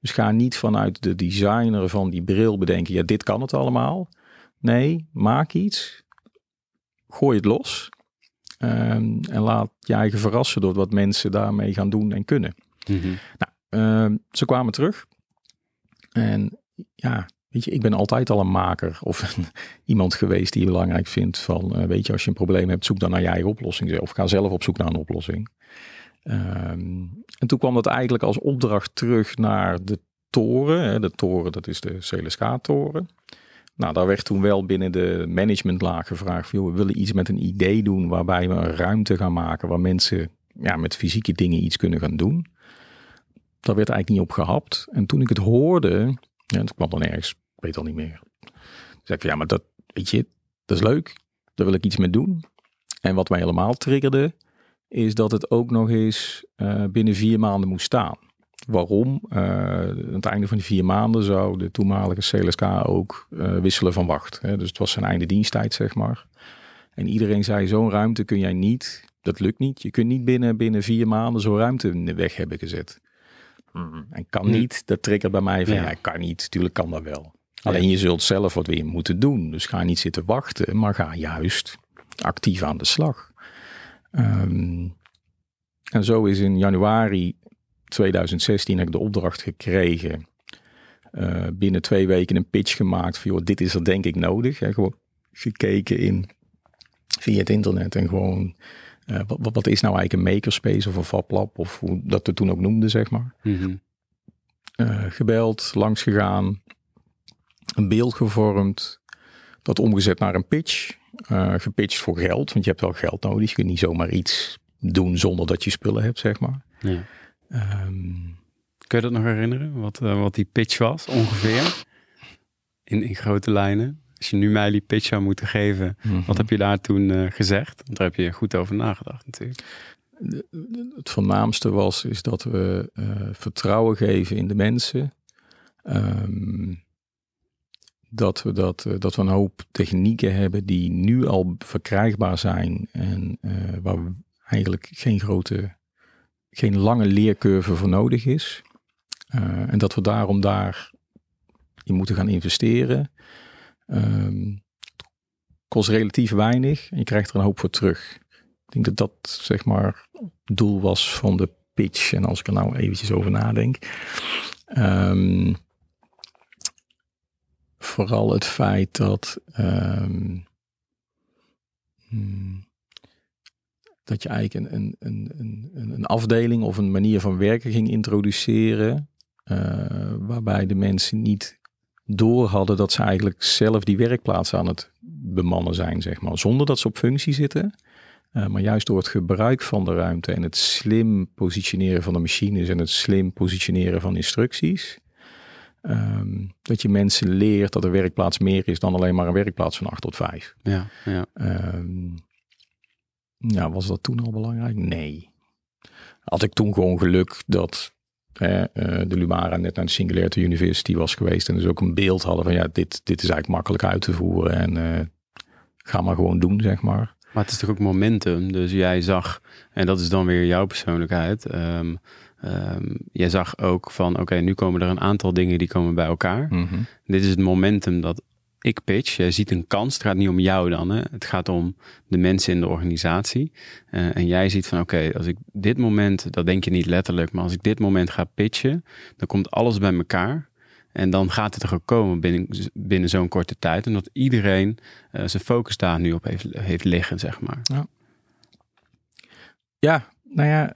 Dus ga niet vanuit de designer van die bril bedenken, ja, dit kan het allemaal. Nee, maak iets. Gooi het los. Um, en laat je eigen verrassen door wat mensen daarmee gaan doen en kunnen. Mm -hmm. Nou, um, ze kwamen terug. En ja, weet je, ik ben altijd al een maker of iemand geweest die belangrijk vindt van, uh, weet je, als je een probleem hebt, zoek dan naar je eigen oplossing of ga zelf op zoek naar een oplossing. Um, en toen kwam dat eigenlijk als opdracht terug naar de toren. Hè. De toren, dat is de CLSK-toren. Nou, daar werd toen wel binnen de managementlaag gevraagd van, joh, we willen iets met een idee doen waarbij we een ruimte gaan maken waar mensen ja, met fysieke dingen iets kunnen gaan doen. Daar werd eigenlijk niet op gehapt. En toen ik het hoorde, ja, het kwam dan ergens, weet al niet meer. Toen zei ik van, ja, maar dat, weet je, dat is leuk. Daar wil ik iets mee doen. En wat mij helemaal triggerde, is dat het ook nog eens uh, binnen vier maanden moest staan. Waarom? Uh, aan het einde van die vier maanden zou de toenmalige CLSK ook uh, wisselen van wacht. Hè? Dus het was zijn einde diensttijd, zeg maar. En iedereen zei, zo'n ruimte kun jij niet, dat lukt niet. Je kunt niet binnen, binnen vier maanden zo'n ruimte in de weg hebben gezet. Mm. En kan niet, dat triggert bij mij van, ja, ja kan niet. Tuurlijk kan dat wel. Alleen je zult zelf wat weer moeten doen. Dus ga niet zitten wachten, maar ga juist actief aan de slag. Um, en zo is in januari 2016 heb ik de opdracht gekregen. Uh, binnen twee weken een pitch gemaakt van, joh, dit is er denk ik nodig. Hè, gewoon gekeken in via het internet en gewoon, uh, wat, wat, is nou eigenlijk een makerspace of een fablab of hoe dat we toen ook noemden, zeg maar. Mm -hmm. uh, gebeld, langs gegaan, een beeld gevormd, dat omgezet naar een pitch. Uh, gepitcht voor geld, want je hebt wel geld nodig. Je kunt niet zomaar iets doen zonder dat je spullen hebt, zeg maar. Ja. Um, Kun je dat nog herinneren? Wat, uh, wat die pitch was, ongeveer? In, in grote lijnen. Als je nu mij die pitch zou moeten geven, mm -hmm. wat heb je daar toen uh, gezegd? Want daar heb je goed over nagedacht natuurlijk. De, het voornaamste was is dat we vertrouwen geven in de mensen. Um, dat we, dat, dat we een hoop technieken hebben die nu al verkrijgbaar zijn en uh, waar eigenlijk geen grote, geen lange leercurve voor nodig is. Uh, en dat we daarom daar in moeten gaan investeren. Um, kost relatief weinig en je krijgt er een hoop voor terug. Ik denk dat dat zeg maar het doel was van de pitch. En als ik er nou eventjes over nadenk. Um, vooral het feit dat, um, hmm, dat je eigenlijk een, een, een, een, afdeling of een manier van werken ging introduceren. Uh, waarbij de mensen niet door hadden dat ze eigenlijk zelf die werkplaats aan het bemannen zijn, zeg maar. Zonder dat ze op functie zitten. Uh, maar juist door het gebruik van de ruimte en het slim positioneren van de machines en het slim positioneren van instructies, Um, dat je mensen leert dat een werkplaats meer is dan alleen maar een werkplaats van 8 tot 5. Ja, ja. Um, ja, was dat toen al belangrijk? Nee. Had ik toen gewoon geluk dat uh, de Lumara net naar de Singularity University was geweest en dus ook een beeld hadden van ja, dit, dit is eigenlijk makkelijk uit te voeren en uh, ga maar gewoon doen, zeg maar. Maar het is toch ook momentum, dus jij zag, en dat is dan weer jouw persoonlijkheid, um, Um, jij zag ook van, oké, nu komen er een aantal dingen die komen bij elkaar. Mhm. Dit is het momentum dat ik pitch. Jij ziet een kans. Het gaat niet om jou dan. Hè? Het gaat om de mensen in de organisatie. Uh, en jij ziet van, oké, als ik dit moment, dat denk je niet letterlijk, maar als ik dit moment ga pitchen, dan komt alles bij elkaar. En dan gaat het er ook komen binnen, binnen zo'n korte tijd. Omdat iedereen uh, zijn focus daar nu op heeft, heeft liggen, zeg maar. Ja. ja, nou ja,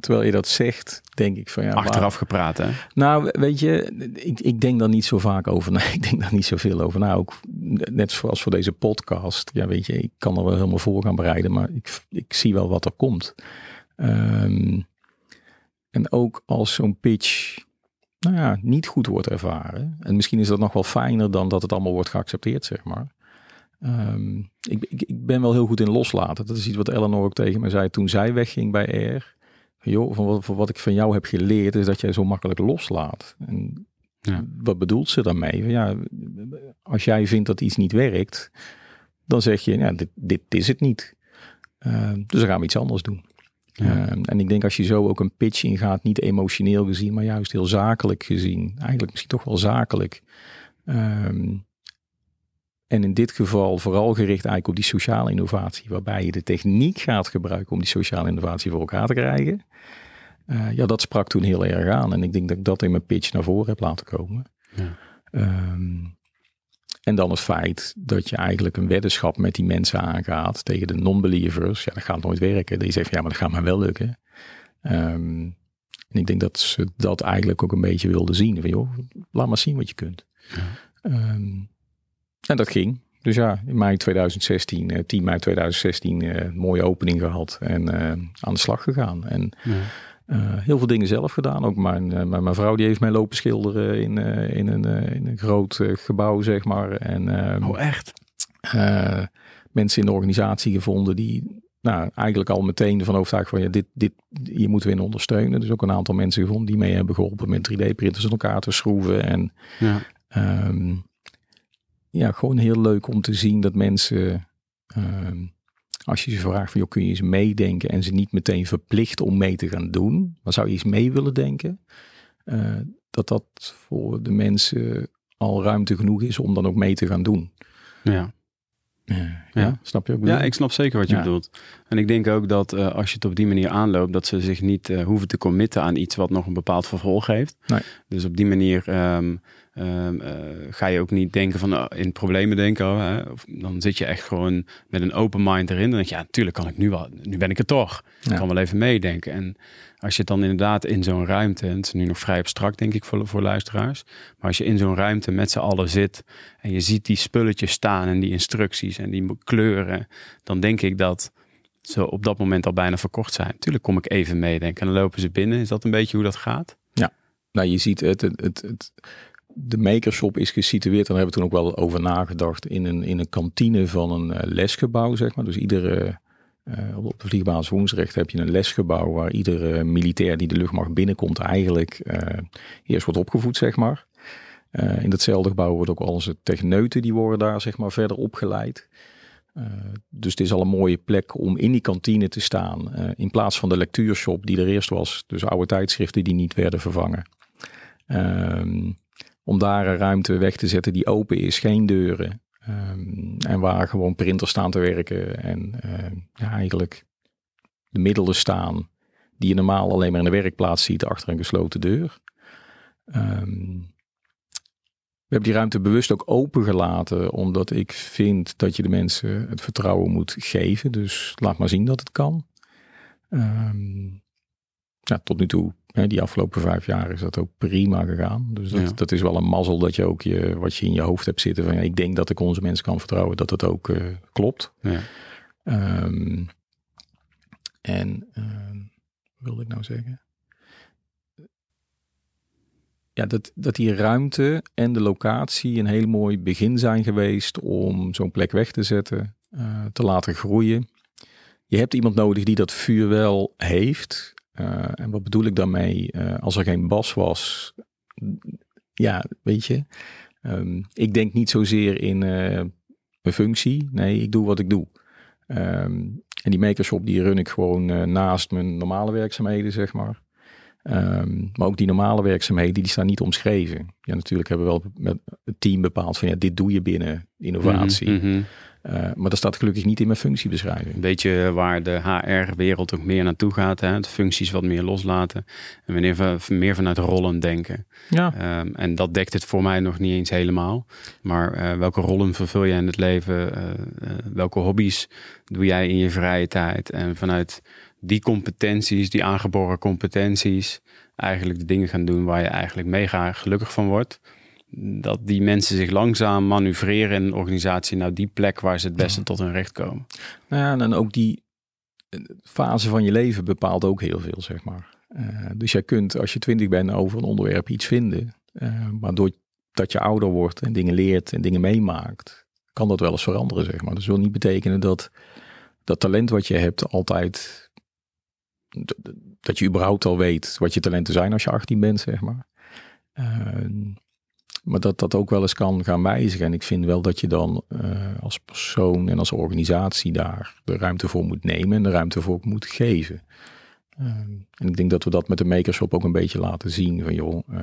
terwijl je dat zegt, denk ik van ja. Achteraf gepraat, hè? Nou, weet je, ik, ik denk daar niet zo vaak over na. Ik denk daar niet zoveel over na. Ook net zoals voor deze podcast. Ja, weet je, ik kan er wel helemaal voor gaan bereiden, maar ik, ik zie wel wat er komt. Um, en ook als zo'n pitch, nou ja, niet goed wordt ervaren. En misschien is dat nog wel fijner dan dat het allemaal wordt geaccepteerd, zeg maar. Um, ik, ik, ik ben wel heel goed in loslaten. Dat is iets wat Eleanor ook tegen me zei toen zij wegging bij Air joh, van wat, van wat ik van jou heb geleerd, is dat jij zo makkelijk loslaat. En ja. wat bedoelt ze daarmee? Ja, als jij vindt dat iets niet werkt, dan zeg je, ja, dit, dit is het niet. Uh, dus dan gaan we iets anders doen. Ja. Uh, en ik denk als je zo ook een pitch ingaat, niet emotioneel gezien, maar juist heel zakelijk gezien, eigenlijk misschien toch wel zakelijk. Um, en in dit geval vooral gericht eigenlijk op die sociale innovatie, waarbij je de techniek gaat gebruiken om die sociale innovatie voor elkaar te krijgen. Uh, ja, dat sprak toen heel erg aan. En ik denk dat ik dat in mijn pitch naar voren heb laten komen. Ja. Ehm, en dan het feit dat je eigenlijk een weddenschap met die mensen aangaat tegen de non-believers. Ja, dat gaat nooit werken. Die zegt, ja, maar dat gaat maar wel lukken. Ehm, en ik denk dat ze dat eigenlijk ook een beetje wilden zien. Van, joh, laat maar zien wat je kunt. Ja. Ehm, en dat ging. Dus ja, in mei 2016, 10 eh, mei 2016, uh, mooie opening gehad en uh, aan de slag gegaan. En ja. heel veel dingen zelf gedaan. Ook mijn, mijn, vrouw die heeft mij lopen schilderen in, in, een, in een groot gebouw, zeg maar. En, ehm, oh, echt? mensen in de organisatie gevonden die nou, eigenlijk al meteen van overtuigd van ja, dit, dit, hier moeten we in ondersteunen. Dus ook een aantal mensen gevonden die mee hebben geholpen met 3D-printers in elkaar te schroeven. En ja. Um, ja, gewoon heel leuk om te zien dat mensen, ehm, als je ze vraagt van, joh, kun je eens meedenken en ze niet meteen verplicht om mee te gaan doen, maar zou je eens mee willen denken, uh, dat dat voor de mensen al ruimte genoeg is om dan ook mee te gaan doen. Ja. Ja, ja, snap je? Ja, ik snap zeker wat je bedoelt. En ik denk ook dat uh, als je het op die manier aanloopt, dat ze zich niet uh, hoeven te committen aan iets wat nog een bepaald vervolg heeft. Nee. Dus op die manier um, um, uh, ga je ook niet denken van in problemen denken. Oh, hè? Of, dan zit je echt gewoon met een open mind erin. Dan denk je, ja, natuurlijk kan ik nu wel. Nu ben ik er toch. Ik kan wel even meedenken. En als je het dan inderdaad in zo'n ruimte, en het is nu nog vrij abstract denk ik voor, voor luisteraars, maar als je in zo'n ruimte met z'n allen zit en je ziet die spulletjes staan en die instructies en die kleuren, dan denk ik dat ze op dat moment al bijna verkocht zijn. Tuurlijk kom ik even meedenken en dan lopen ze binnen. Is dat een beetje hoe dat gaat? Ja, nou je ziet het, het, het, het de makershop is gesitueerd, daar hebben we toen ook wel over nagedacht, in een, in een kantine van een uh, lesgebouw, zeg maar. Dus iedere uh, op de vliegbasis Woensrecht heb je een lesgebouw waar iedere militair die de luchtmacht binnenkomt eigenlijk uh, eerst wordt opgevoed, zeg maar. In datzelfde gebouw wordt ook al onze techneuten, die worden daar zeg maar verder opgeleid. dus het is al een mooie plek om in die kantine te staan. in plaats van de lectuurshop die er eerst was. Dus oude tijdschriften die niet werden vervangen. Ehm, om daar een ruimte weg te zetten die open is, geen deuren. Um, en waar gewoon printers staan te werken en uh, ja, eigenlijk de middelen staan die je normaal alleen maar in de werkplaats ziet achter een gesloten deur. Um, we hebben die ruimte bewust ook open gelaten, omdat ik vind dat je de mensen het vertrouwen moet geven. Dus laat maar zien dat het kan. Ja, tot nu toe die afgelopen vijf jaar is dat ook prima gegaan. Dus dat, dat is wel een mazzel dat je ook je, wat je in je hoofd hebt zitten. Van, ja, ik denk dat ik onze mensen kan vertrouwen dat het ook uh, klopt. Ja. Um, en uh, wat wilde ik nou zeggen? Ja, dat, dat die ruimte en de locatie een heel mooi begin zijn geweest om zo'n plek weg te zetten, uh, te laten groeien. Je hebt iemand nodig die dat vuur wel heeft en wat bedoel ik daarmee? Uh, als er geen bas was, ja, weet je, um, ik denk niet zozeer in een functie. Nee, ik doe wat ik doe. Um, en die makershop die run ik gewoon naast mijn normale werkzaamheden, zeg maar. Um, maar ook die normale werkzaamheden, die staan niet omschreven. Ja, natuurlijk hebben we wel met het team bepaald van ja, dit doe je binnen innovatie. Mm -hmm. Uh, maar dat staat gelukkig niet in mijn functiebeschrijving. Een beetje waar de HR-wereld ook meer naartoe gaat. Hè? De functies wat meer loslaten. En wanneer we meer vanuit rollen denken. Ja. Um, en dat dekt het voor mij nog niet eens helemaal. Maar uh, welke rollen vervul jij in het leven? Welke hobby's doe jij in je vrije tijd? En vanuit die competenties, die aangeboren competenties, eigenlijk de dingen gaan doen waar je eigenlijk mega gelukkig van wordt dat die mensen zich langzaam manoeuvreren in een organisatie naar die plek waar ze het beste tot hun recht komen. Nou ja, en ook die eh, fase van je leven bepaalt ook heel veel, zeg maar. Uh, dus jij kunt, als je twintig bent, over een onderwerp iets vinden. Uh, maar doordat je ouder wordt en dingen leert en dingen meemaakt, kan dat wel eens veranderen, zeg maar. Dat wil niet betekenen dat dat talent wat je hebt altijd... Dat je überhaupt al weet wat je talenten zijn als je 18 bent, zeg maar. Uh, maar dat dat ook wel eens kan gaan wijzigen. En ik vind wel dat je dan uh, als persoon en als organisatie daar de ruimte voor moet nemen en de ruimte voor moet geven. Uh, en ik denk dat we dat met de makershop ook een beetje laten zien. Van joh, uh,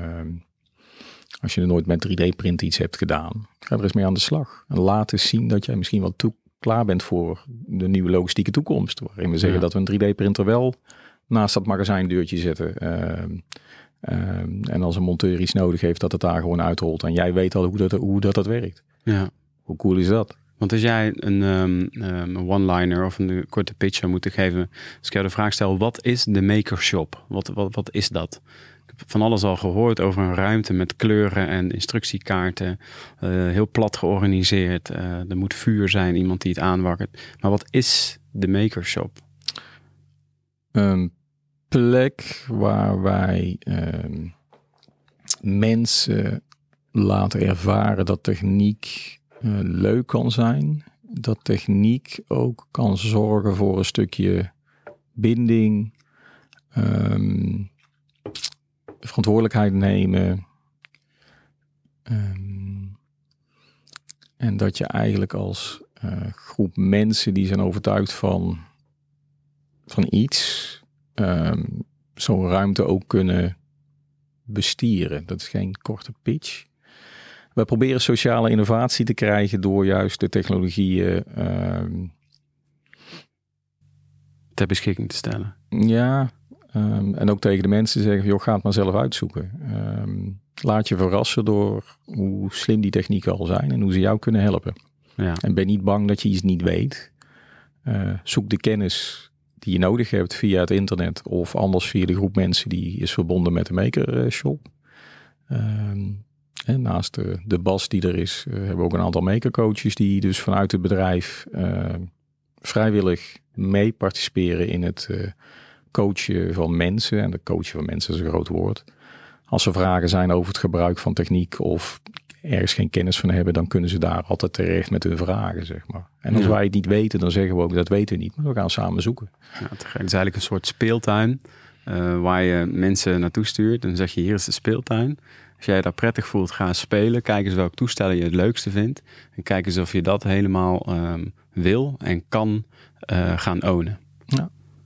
als je er nooit met 3D-print iets hebt gedaan, ga er eens mee aan de slag. En laat eens zien dat jij misschien wel toe klaar bent voor de nieuwe logistieke toekomst. Waarin we zeggen dat we een 3D-printer wel naast dat magazijndeurtje zetten. Ehm, en als een monteur iets nodig heeft, dat het daar gewoon uitrolt. En jij weet al hoe dat, hoe dat, dat werkt. Ja. Hoe cool is dat? Want als jij een, um, een one-liner of een korte pitch zou moeten geven, als ik jou de vraag stel, wat is de makershop? Wat, wat, wat is dat? Ik heb van alles al gehoord over een ruimte met kleuren en instructiekaarten. Uh, heel plat georganiseerd. Uh, er moet vuur zijn, iemand die het aanwakkert. Maar wat is de makershop? Plek waar wij um, mensen laten ervaren dat techniek uh, leuk kan zijn. Dat techniek ook kan zorgen voor een stukje binding, um, verantwoordelijkheid nemen. Um, en dat je eigenlijk als uh, groep mensen die zijn overtuigd van, van iets, um, zo'n ruimte ook kunnen bestieren. Dat is geen korte pitch. We proberen sociale innovatie te krijgen door juist de technologieën um, ter beschikking te stellen. Ja, um, en ook tegen de mensen zeggen: joh, ga het maar zelf uitzoeken. Um, laat je verrassen door hoe slim die technieken al zijn en hoe ze jou kunnen helpen. Ja. En ben niet bang dat je iets niet weet. Uh, zoek de kennis die je nodig hebt via het internet of anders via de groep mensen die is verbonden met de Maker Shop. Um, en naast de, de bas die er is, uh, hebben we ook een aantal makercoaches die dus vanuit het bedrijf uh, vrijwillig mee participeren in het uh, coachen van mensen. En de coachen van mensen is een groot woord. Als er vragen zijn over het gebruik van techniek of ergens geen kennis van hebben, dan kunnen ze daar altijd terecht met hun vragen, zeg maar. En als ja. wij het niet weten, dan zeggen we ook dat weten we niet, maar we gaan samen zoeken. Ja, het is eigenlijk een soort speeltuin uh, waar je mensen naartoe stuurt. En dan zeg je, hier is de speeltuin. Als jij daar prettig voelt, ga spelen. Kijk eens welk toestel je het leukste vindt. En kijk eens of je dat helemaal um, wil en kan uh, gaan ownen.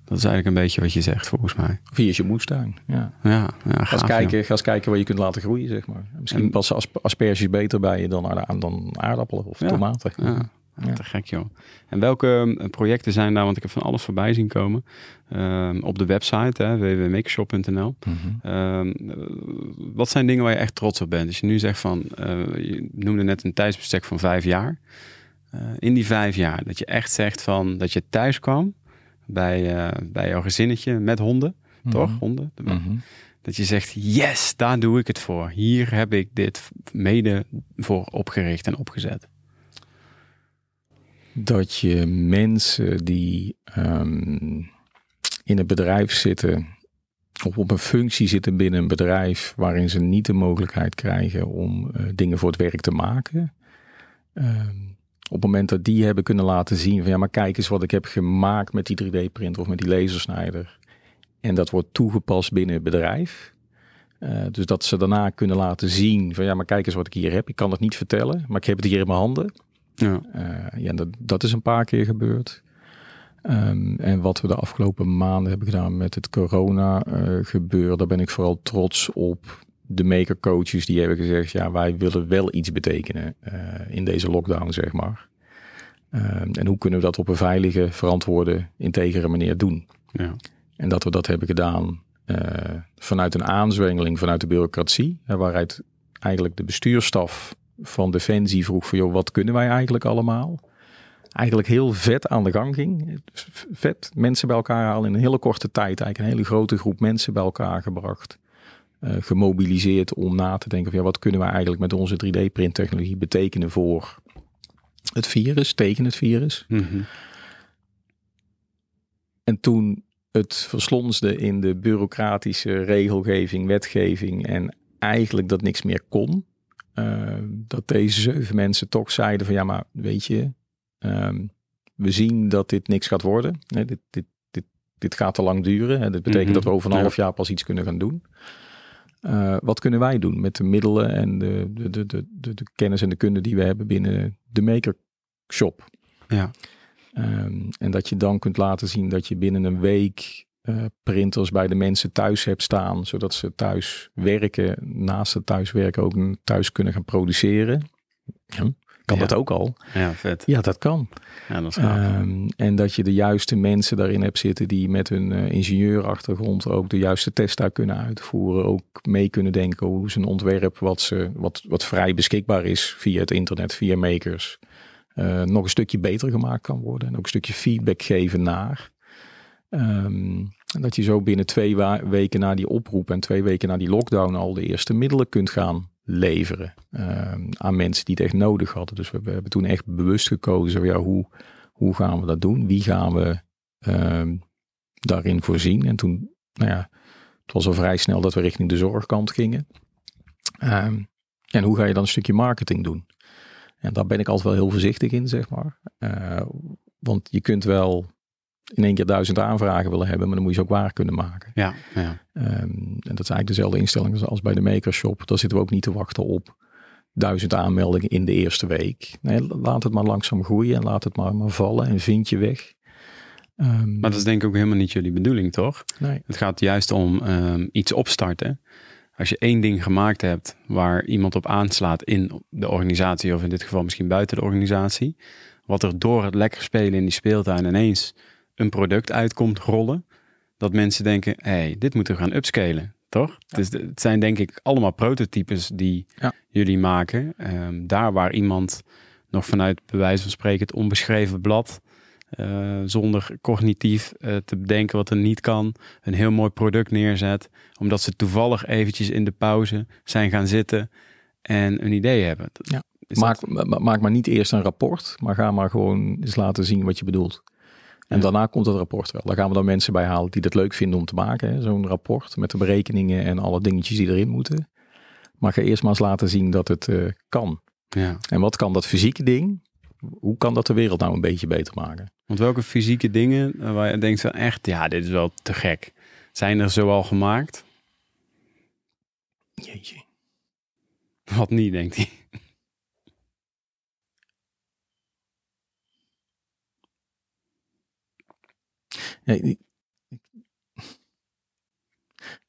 Ja. Dat is eigenlijk een beetje wat je zegt, volgens mij. Via je moestuin, ja. Ja, ja ga, eens kijken, ga eens kijken waar je kunt laten groeien, zeg maar. Misschien en, passen asperges beter bij je dan, dan aardappelen of ja, tomaten. Ja. Ja. Te gek joh. En welke projecten zijn daar, want ik heb van alles voorbij zien komen. Um, op de website www.makeshop.nl. Mm -hmm. um, wat zijn dingen waar je echt trots op bent? Als je nu zegt van, uh, je noemde net een tijdsbestek van vijf jaar. Uh, in die vijf jaar, dat je echt zegt van dat je thuis kwam bij, uh, bij jouw gezinnetje met honden, mm -hmm. toch? Honden. Mm -hmm. Dat je zegt, yes, daar doe ik het voor. Hier heb ik dit mede voor opgericht en opgezet dat je mensen die um, in een bedrijf zitten of op een functie zitten binnen een bedrijf waarin ze niet de mogelijkheid krijgen om uh, dingen voor het werk te maken. Um, op het moment dat die hebben kunnen laten zien van ja, maar kijk eens wat ik heb gemaakt met die 3D-printer of met die lasersnijder. En dat wordt toegepast binnen het bedrijf. Uh, dus dat ze daarna kunnen laten zien van ja, maar kijk eens wat ik hier heb. Ik kan het niet vertellen, maar ik heb het hier in mijn handen. Ja, uh, ja dat, dat is een paar keer gebeurd. Um, en wat we de afgelopen maanden hebben gedaan met het corona uh, gebeuren, daar ben ik vooral trots op. De maker coaches die hebben gezegd, ja, wij willen wel iets betekenen uh, in deze lockdown, zeg maar. Um, en hoe kunnen we dat op een veilige, verantwoorde, integere manier doen? Ja. En dat we dat hebben gedaan uh, vanuit een aanzwengeling vanuit de bureaucratie, waaruit eigenlijk de bestuurstaf van Defensie vroeg van, joh, wat kunnen wij eigenlijk allemaal? Eigenlijk heel vet aan de gang ging. Vet, mensen bij elkaar halen in een hele korte tijd. Eigenlijk een hele grote groep mensen bij elkaar gebracht. Uh, gemobiliseerd om na te denken van, ja, wat kunnen wij eigenlijk met onze 3D-printtechnologie betekenen voor het virus, tegen het virus. Mm -hmm. En toen het verslonsde in de bureaucratische regelgeving, wetgeving en eigenlijk dat niks meer kon, uh, dat deze zeven mensen toch zeiden van ja, maar weet je, um, we zien dat dit niks gaat worden. Dit, dit, dit, dit gaat te lang duren. Hè. Dit betekent mm -hmm. dat we over een half jaar pas iets kunnen gaan doen. Uh, wat kunnen wij doen met de middelen en de, de, de, de, de, kennis en de kunde die we hebben binnen de maker shop? Ja. Um, en dat je dan kunt laten zien dat je binnen een week uh, printers bij de mensen thuis hebt staan, zodat ze thuis werken, naast het thuiswerken ook thuis kunnen gaan produceren. Ja. Kan dat ook al. Ja, vet. Ja, dat kan. Ja, dat is um, en dat je de juiste mensen daarin hebt zitten die met hun uh, ingenieurachtergrond ook de juiste test daar kunnen uitvoeren. Ook mee kunnen denken hoe zijn ontwerp, wat, ze, wat, wat vrij beschikbaar is via het internet, via makers, uh, nog een stukje beter gemaakt kan worden. En ook een stukje feedback geven naar. Um, dat je zo binnen twee weken na die oproep en twee weken na die lockdown al de eerste middelen kunt gaan leveren um, aan mensen die het echt nodig hadden. Dus we, hebben toen echt bewust gekozen, ja, hoe, hoe gaan we dat doen? Wie gaan we um, daarin voorzien? En toen, nou ja, het was al vrij snel dat we richting de zorgkant gingen. Um, en hoe ga je dan een stukje marketing doen? En daar ben ik altijd wel heel voorzichtig in, zeg maar. Uh, want je kunt wel in één keer duizend aanvragen willen hebben, maar dan moet je ze ook waar kunnen maken. Ja, ja. Um, en dat is eigenlijk dezelfde instelling als bij de makershop. Daar zitten we ook niet te wachten op duizend aanmeldingen in de eerste week. Nee, laat het maar langzaam groeien en laat het maar, maar vallen en vind je weg. Um, maar dat is denk ik ook helemaal niet jullie bedoeling, toch? Nee. Het gaat juist om um, iets opstarten. Als je één ding gemaakt hebt waar iemand op aanslaat in de organisatie, of in dit geval misschien buiten de organisatie, wat er door het lekker spelen in die speeltuin ineens een product uitkomt rollen, dat mensen denken, hé, hey, dit moeten we gaan upscalen, toch? Ja. Dus het zijn denk ik allemaal prototypes die ja. jullie maken. Um, daar waar iemand nog vanuit bewijs van spreken het onbeschreven blad, uh, zonder cognitief uh, te bedenken wat er niet kan, een heel mooi product neerzet, omdat ze toevallig eventjes in de pauze zijn gaan zitten en een idee hebben. Ja. Maak, dat... maak maar niet eerst een rapport, maar ga maar gewoon eens laten zien wat je bedoelt. En ja. daarna komt het rapport wel. Daar gaan we dan mensen bij halen die dat leuk vinden om te maken. Zo'n rapport met de berekeningen en alle dingetjes die erin moeten. Maar ga eerst maar eens laten zien dat het uh, kan. Ja. En wat kan dat fysieke ding? Hoe kan dat de wereld nou een beetje beter maken? Want welke fysieke dingen waar je denkt van echt, ja, dit is wel te gek. Zijn er zo al gemaakt? Jeetje. Wat niet, denkt hij.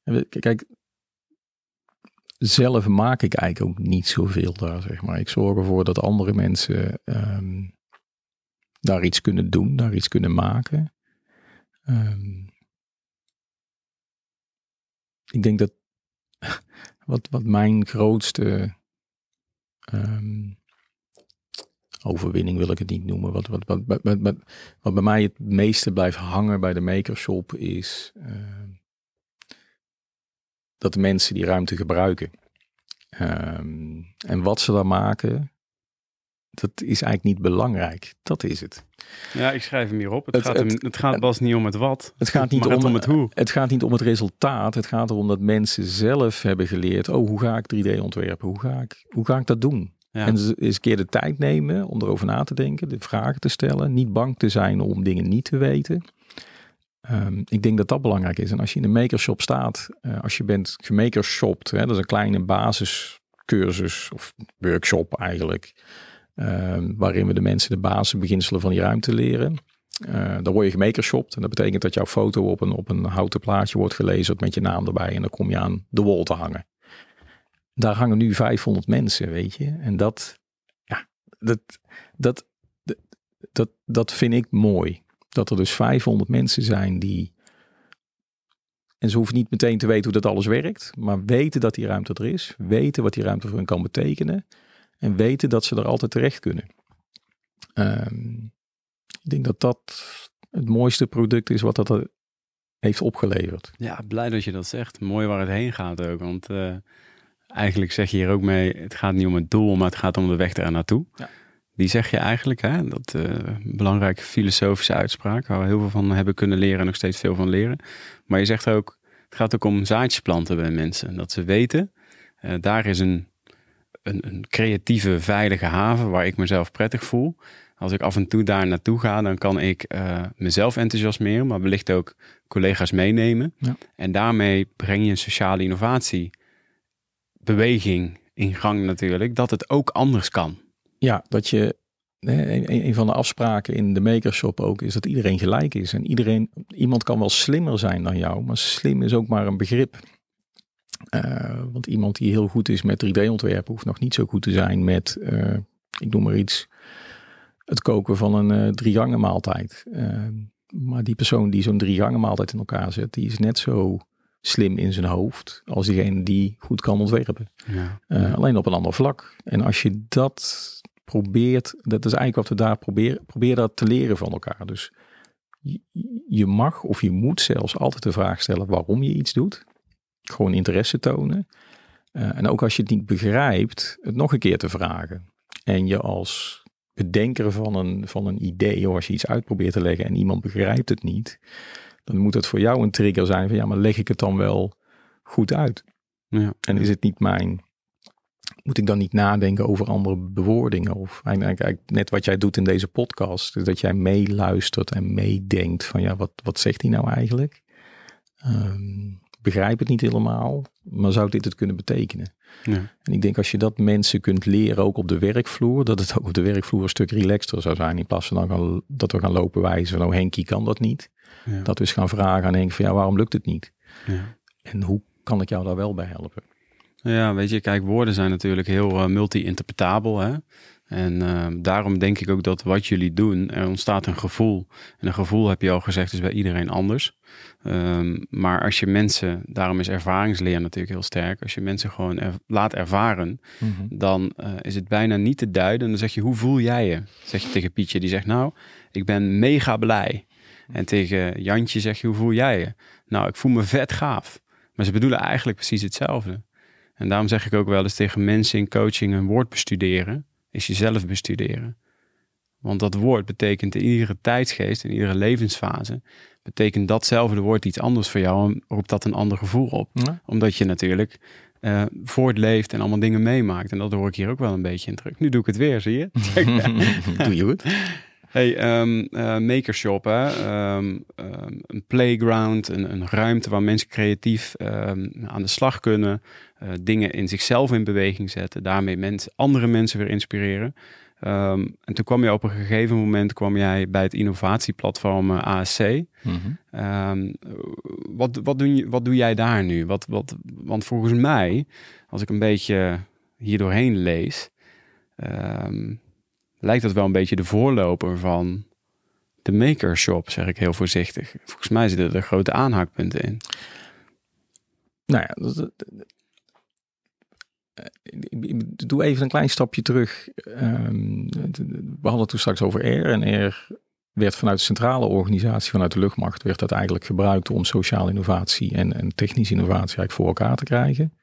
Ja, kijk, zelf maak ik eigenlijk ook niet zoveel daar, zeg maar. Ik zorg ervoor dat andere mensen um, daar iets kunnen doen, daar iets kunnen maken. Um, ik denk dat wat, wat mijn grootste um, overwinning wil ik het niet noemen. Wat, wat, wat, wat, wat, wat bij mij het meeste blijft hangen bij de makershop is uh, dat de mensen die ruimte gebruiken. Um, en wat ze daar maken, dat is eigenlijk niet belangrijk. Dat is het. Ja, ik schrijf hem hierop. Het, het gaat, hem, het, het gaat pas niet om het wat. Het gaat niet om, om, het hoe. Het gaat niet om het resultaat. Het gaat erom dat mensen zelf hebben geleerd. Oh, hoe ga ik 3D ontwerpen? Hoe ga ik, hoe ga ik dat doen? En eens een keer de tijd nemen om erover na te denken, de vragen te stellen, niet bang te zijn om dingen niet te weten. Um, ik denk dat dat belangrijk is. En als je in een makershop staat, uh, als je bent gemakershopt, hè, dat is een kleine basiscursus of workshop eigenlijk, um, waarin we de mensen de basisbeginselen van die ruimte leren. Uh, dan word je gemakershopt en dat betekent dat jouw foto op een, op een houten plaatje wordt gelezen met je naam erbij en dan kom je aan de wall te hangen daar hangen nu 500 mensen, weet je. En dat, ja, dat, dat, dat, dat vind ik mooi. Dat er dus 500 mensen zijn die. En ze hoeven niet meteen te weten hoe dat alles werkt, maar weten dat die ruimte er is, weten wat die ruimte voor hen kan betekenen en weten dat ze er altijd terecht kunnen. Um, ik denk dat dat het mooiste product is wat dat er heeft opgeleverd. Ja, blij dat je dat zegt. Mooi waar het heen gaat ook, want uh, eigenlijk zeg je hier ook mee, het gaat niet om het doel, maar het gaat om de weg er naartoe. Ja. Die zeg je eigenlijk, hè? dat uh, belangrijke filosofische uitspraak, waar we heel veel van hebben kunnen leren en nog steeds veel van leren. Maar je zegt ook, het gaat ook om zaadjes planten bij mensen. Dat ze weten, uh, daar is een, een, een, creatieve, veilige haven waar ik mezelf prettig voel. Als ik af en toe daar naartoe ga, dan kan ik uh, mezelf enthousiasmeren, maar wellicht ook collega's meenemen. Ja. En daarmee breng je een sociale innovatie beweging in gang natuurlijk, dat het ook anders kan. Ja, dat je, een, van de afspraken in de makershop ook is dat iedereen gelijk is. En iedereen, iemand kan wel slimmer zijn dan jou, maar slim is ook maar een begrip. Uh, want iemand die heel goed is met 3D-ontwerpen hoeft nog niet zo goed te zijn met uh, ik noem maar iets, het koken van een uh, drie gangen maaltijd. Maar die persoon die zo'n drie gangen maaltijd in elkaar zet, die is net zo slim in zijn hoofd als diegene die goed kan ontwerpen. Ja. Uh, alleen op een ander vlak. En als je dat probeert, dat is eigenlijk wat we daar proberen, probeer dat te leren van elkaar. Dus je mag of je moet zelfs altijd de vraag stellen waarom je iets doet. Gewoon interesse tonen. Uh, en ook als je het niet begrijpt, het nog een keer te vragen. En je als bedenker van een, van een idee, of als je iets uitprobeert te leggen en iemand begrijpt het niet, dan moet het voor jou een trigger zijn van ja, maar leg ik het dan wel goed uit? Ja. En is het niet mijn, moet ik dan niet nadenken over andere bewoordingen? Of eigenlijk net wat jij doet in deze podcast, dat jij meeluistert en meedenkt van ja, wat, wat zegt hij nou eigenlijk? Um, begrijp het niet helemaal, maar zou dit het kunnen betekenen? Ja. En ik denk als je dat mensen kunt leren, ook op de werkvloer, dat het ook op de werkvloer een stuk relaxter zou zijn. In plaats van dan dat we gaan lopen wijzen van, oh Henkie kan dat niet. Ja. Dat we eens gaan vragen aan Henk van, ja, waarom lukt het niet? Ja. En hoe kan ik jou daar wel bij helpen? Ja, weet je, kijk, woorden zijn natuurlijk heel uh, multi-interpretabel. Hè? En uh, daarom denk ik ook dat wat jullie doen, er ontstaat een gevoel. En een gevoel, heb je al gezegd, is bij iedereen anders. Um, maar als je mensen, daarom is ervaringsleer natuurlijk heel sterk. Als je mensen gewoon laat ervaren, mm -hmm. dan uh, is het bijna niet te duiden. Dan zeg je, hoe voel jij je? Zeg je tegen Pietje, die zegt, nou, ik ben mega blij. En tegen Jantje zeg je, hoe voel jij je? Nou, ik voel me vet gaaf. Maar ze bedoelen eigenlijk precies hetzelfde. En daarom zeg ik ook wel eens tegen mensen in coaching een woord bestuderen is jezelf bestuderen. Want dat woord betekent in iedere tijdsgeest, in iedere levensfase, betekent datzelfde woord iets anders voor jou en roept dat een ander gevoel op. Omdat je natuurlijk uh, voortleeft en allemaal dingen meemaakt. En dat hoor ik hier ook wel een beetje in terug. Nu doe ik het weer, zie je? doe je goed. Hey, um, uh, makershop, hè? Um, um, een playground, een, een, ruimte waar mensen creatief aan de slag kunnen, uh, dingen in zichzelf in beweging zetten, daarmee mensen, andere mensen weer inspireren. en toen kwam je op een gegeven moment kwam jij bij het innovatieplatform uh, ASC. Mm -hmm. wat, wat, doe, wat doe jij daar nu? Wat, wat, want volgens mij, als ik een beetje hier doorheen lees, lijkt dat wel een beetje de voorloper van de makershop, zeg ik heel voorzichtig. Volgens mij zitten er grote aanhaakpunten in. Nou ja, dat, ik doe even een klein stapje terug. Ehm, we hadden toen straks over Air. En Air werd vanuit de centrale organisatie, vanuit de luchtmacht, werd dat eigenlijk gebruikt om sociale innovatie en, en technische innovatie eigenlijk voor elkaar te krijgen.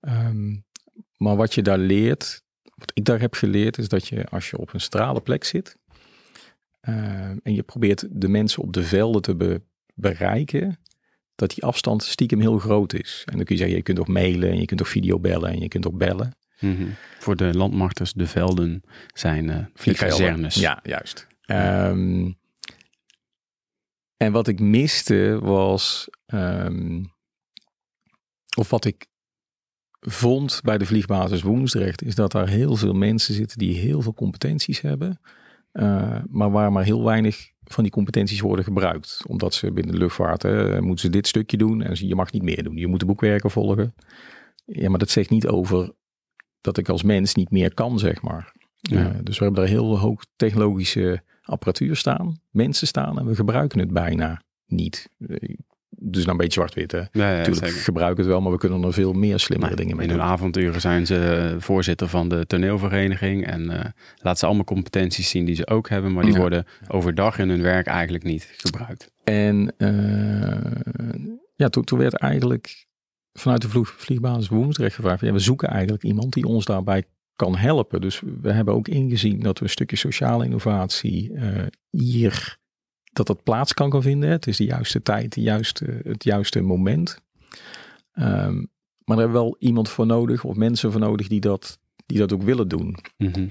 Ehm, maar wat je daar leert, wat ik daar heb geleerd is dat je als je op een strale plek zit uh, en je probeert de mensen op de velden te bereiken, dat die afstand stiekem heel groot is. En dan kun je zeggen, je kunt ook mailen en je kunt ook videobellen en je kunt ook bellen. Mm -hmm. Voor de landmachters, de velden zijn uh. Ja, juist. Um, en wat ik miste was, um, of wat ik vond bij de vliegbasis Woensdrecht, is dat daar heel veel mensen zitten die heel veel competenties hebben, uh, maar waar maar heel weinig van die competenties worden gebruikt. Omdat ze binnen de luchtvaart hè, moeten ze dit stukje doen en je mag niet meer doen. Je moet de boekwerken volgen. Ja, maar dat zegt niet over dat ik als mens niet meer kan, zeg maar. Ja. Uh, dus we hebben daar heel hoog technologische apparatuur staan, mensen staan en we gebruiken het bijna niet dus nou een beetje zwart-wit. Hè? Natuurlijk gebruiken het wel, maar we kunnen er veel meer slimmere dingen mee in doen. In hun avonturen zijn ze voorzitter van de toneelvereniging en uh, laten ze allemaal competenties zien die ze ook hebben, maar die worden overdag in hun werk eigenlijk niet gebruikt. En uh, ja, toen, toen werd eigenlijk vanuit de vlieg, vliegbasis Woensdrecht gevraagd, ja, we zoeken eigenlijk iemand die ons daarbij kan helpen. Dus we hebben ook ingezien dat we een stukje sociale innovatie uh, hier dat dat plaats kan gaan vinden. Het is de juiste tijd, de juiste, het juiste moment. Um, maar er hebben wel iemand voor nodig, of mensen voor nodig, die dat, die dat ook willen doen. Mm -hmm.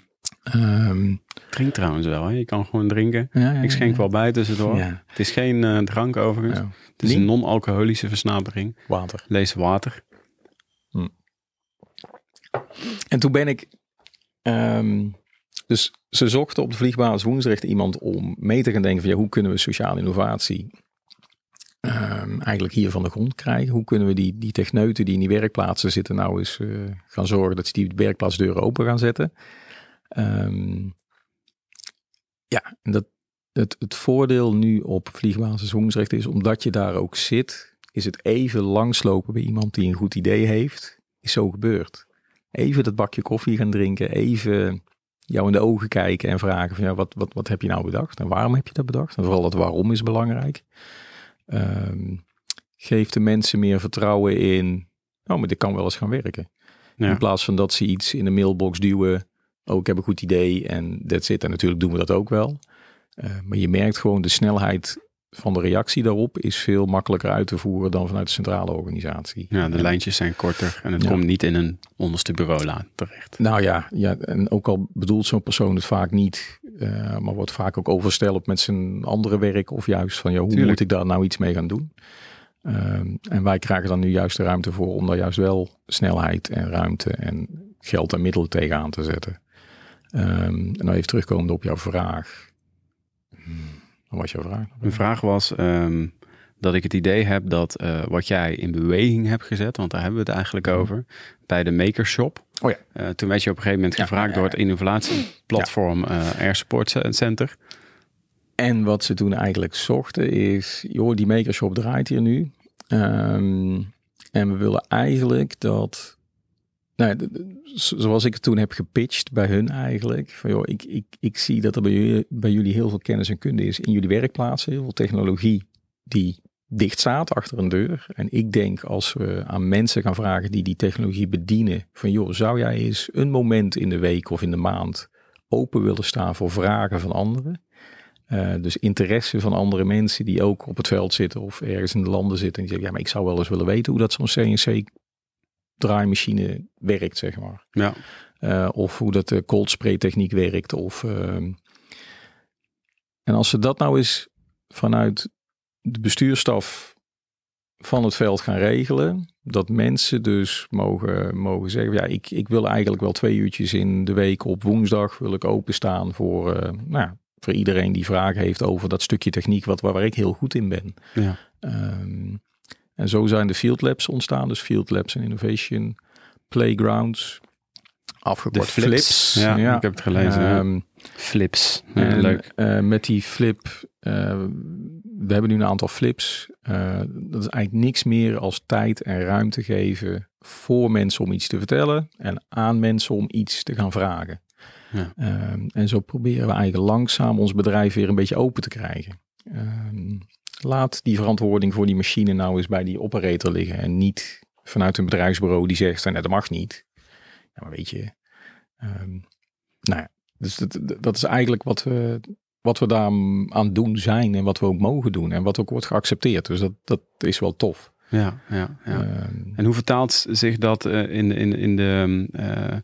um, Drink trouwens wel, hè? je kan gewoon drinken. Ja, ja, Ik schenk wel bij tussendoor. Het is geen uh, drank overigens. Het is een non-alcoholische versnapering. Water. Lees water. Hm. En toen ben ik um, dus ze zochten op de vliegbasis Woensdrecht iemand om mee te gaan denken van ja, hoe kunnen we sociale innovatie um, eigenlijk hier van de grond krijgen? Hoe kunnen we die, die techneuten die in die werkplaatsen zitten nou eens uh, gaan zorgen dat ze die werkplaatsdeuren open gaan zetten? Um, ja, dat, het, het voordeel nu op vliegbasis Hoensrecht is, omdat je daar ook zit, is het even langslopen bij iemand die een goed idee heeft, is zo gebeurd. Even dat bakje koffie gaan drinken, even jou in de ogen kijken en vragen van ja, wat, wat, wat heb je nou bedacht en waarom heb je dat bedacht? En vooral het waarom is belangrijk. Um, geeft de mensen meer vertrouwen in, oh, maar dit kan wel eens gaan werken. In plaats van dat ze iets in de mailbox duwen, oh, ik heb een goed idee en that's it. En natuurlijk doen we dat ook wel. Uh, maar je merkt gewoon de snelheid van de reactie daarop is veel makkelijker uit te voeren dan vanuit de centrale organisatie. Ja, de lijntjes zijn korter en het komt niet in een onderste bureau terecht. Nou ja, ja, en ook al bedoelt zo'n persoon het vaak niet, uh, maar wordt vaak ook oversteld met zijn andere werk of juist van, ja, hoe moet ik daar nou iets mee gaan doen? Ehm, en wij krijgen dan nu juist de ruimte voor om daar juist wel snelheid en ruimte en geld en middelen tegenaan te zetten. Um, en dan even terugkomend op jouw vraag. Wat was jouw vraag? Mijn vraag was um, dat ik het idee heb dat uh, wat jij in beweging hebt gezet, want daar hebben we het eigenlijk mhm. over, bij de Makershop. Oh ja. Uh, toen werd je op een gegeven moment gevraagd door het innovatieplatform uh, Air Support Center. En wat ze toen eigenlijk zochten is, joh, die Makershop draait hier nu. Um, en we willen eigenlijk dat, nou, zoals ik het toen heb gepitcht bij hun eigenlijk, van joh, ik, ik, ik zie dat er bij jullie, bij jullie heel veel kennis en kunde is in jullie werkplaatsen, heel veel technologie die dicht staat achter een deur. En ik denk als we aan mensen gaan vragen die die technologie bedienen, van joh, zou jij eens een moment in de week of in de maand open willen staan voor vragen van anderen? Uh, dus interesse van andere mensen die ook op het veld zitten of ergens in de landen zitten. En die zeggen, ja, maar ik zou wel eens willen weten hoe dat zo'n CNC draaimachine werkt, zeg maar. Ja. Uh, of hoe dat de cold spray techniek werkt. Of, uh, en als ze dat nou eens vanuit de bestuurstaf van het veld gaan regelen. Dat mensen dus mogen, mogen zeggen, ja, ik, ik wil eigenlijk wel twee uurtjes in de week op woensdag wil ik openstaan voor, uh, nou, voor iedereen die vragen heeft over dat stukje techniek wat, waar, waar ik heel goed in ben. Ja. Um, en zo zijn de Field Labs ontstaan. Dus Field Labs en Innovation Playgrounds. Afgekort flips. flips. Ja, ja, ik heb het gelezen. Um, Flips. en, leuk. Uh, met die flip, uh, we hebben nu een aantal flips. Uh, dat is eigenlijk niks meer als tijd en ruimte geven voor mensen om iets te vertellen en aan mensen om iets te gaan vragen. Ja. Um, en zo proberen we eigenlijk langzaam ons bedrijf weer een beetje open te krijgen. Um, laat die verantwoording voor die machine nou eens bij die operator liggen. En niet vanuit een bedrijfsbureau die zegt, nou, dat mag niet. Ja, maar weet je, um, nou ja, dus dat, dat is eigenlijk wat we, wat we daar aan doen zijn en wat we ook mogen doen. En wat ook wordt geaccepteerd. Dus dat, dat is wel tof. Ja, ja, ja. en hoe vertaalt zich dat uh, in, in, in de... Uh,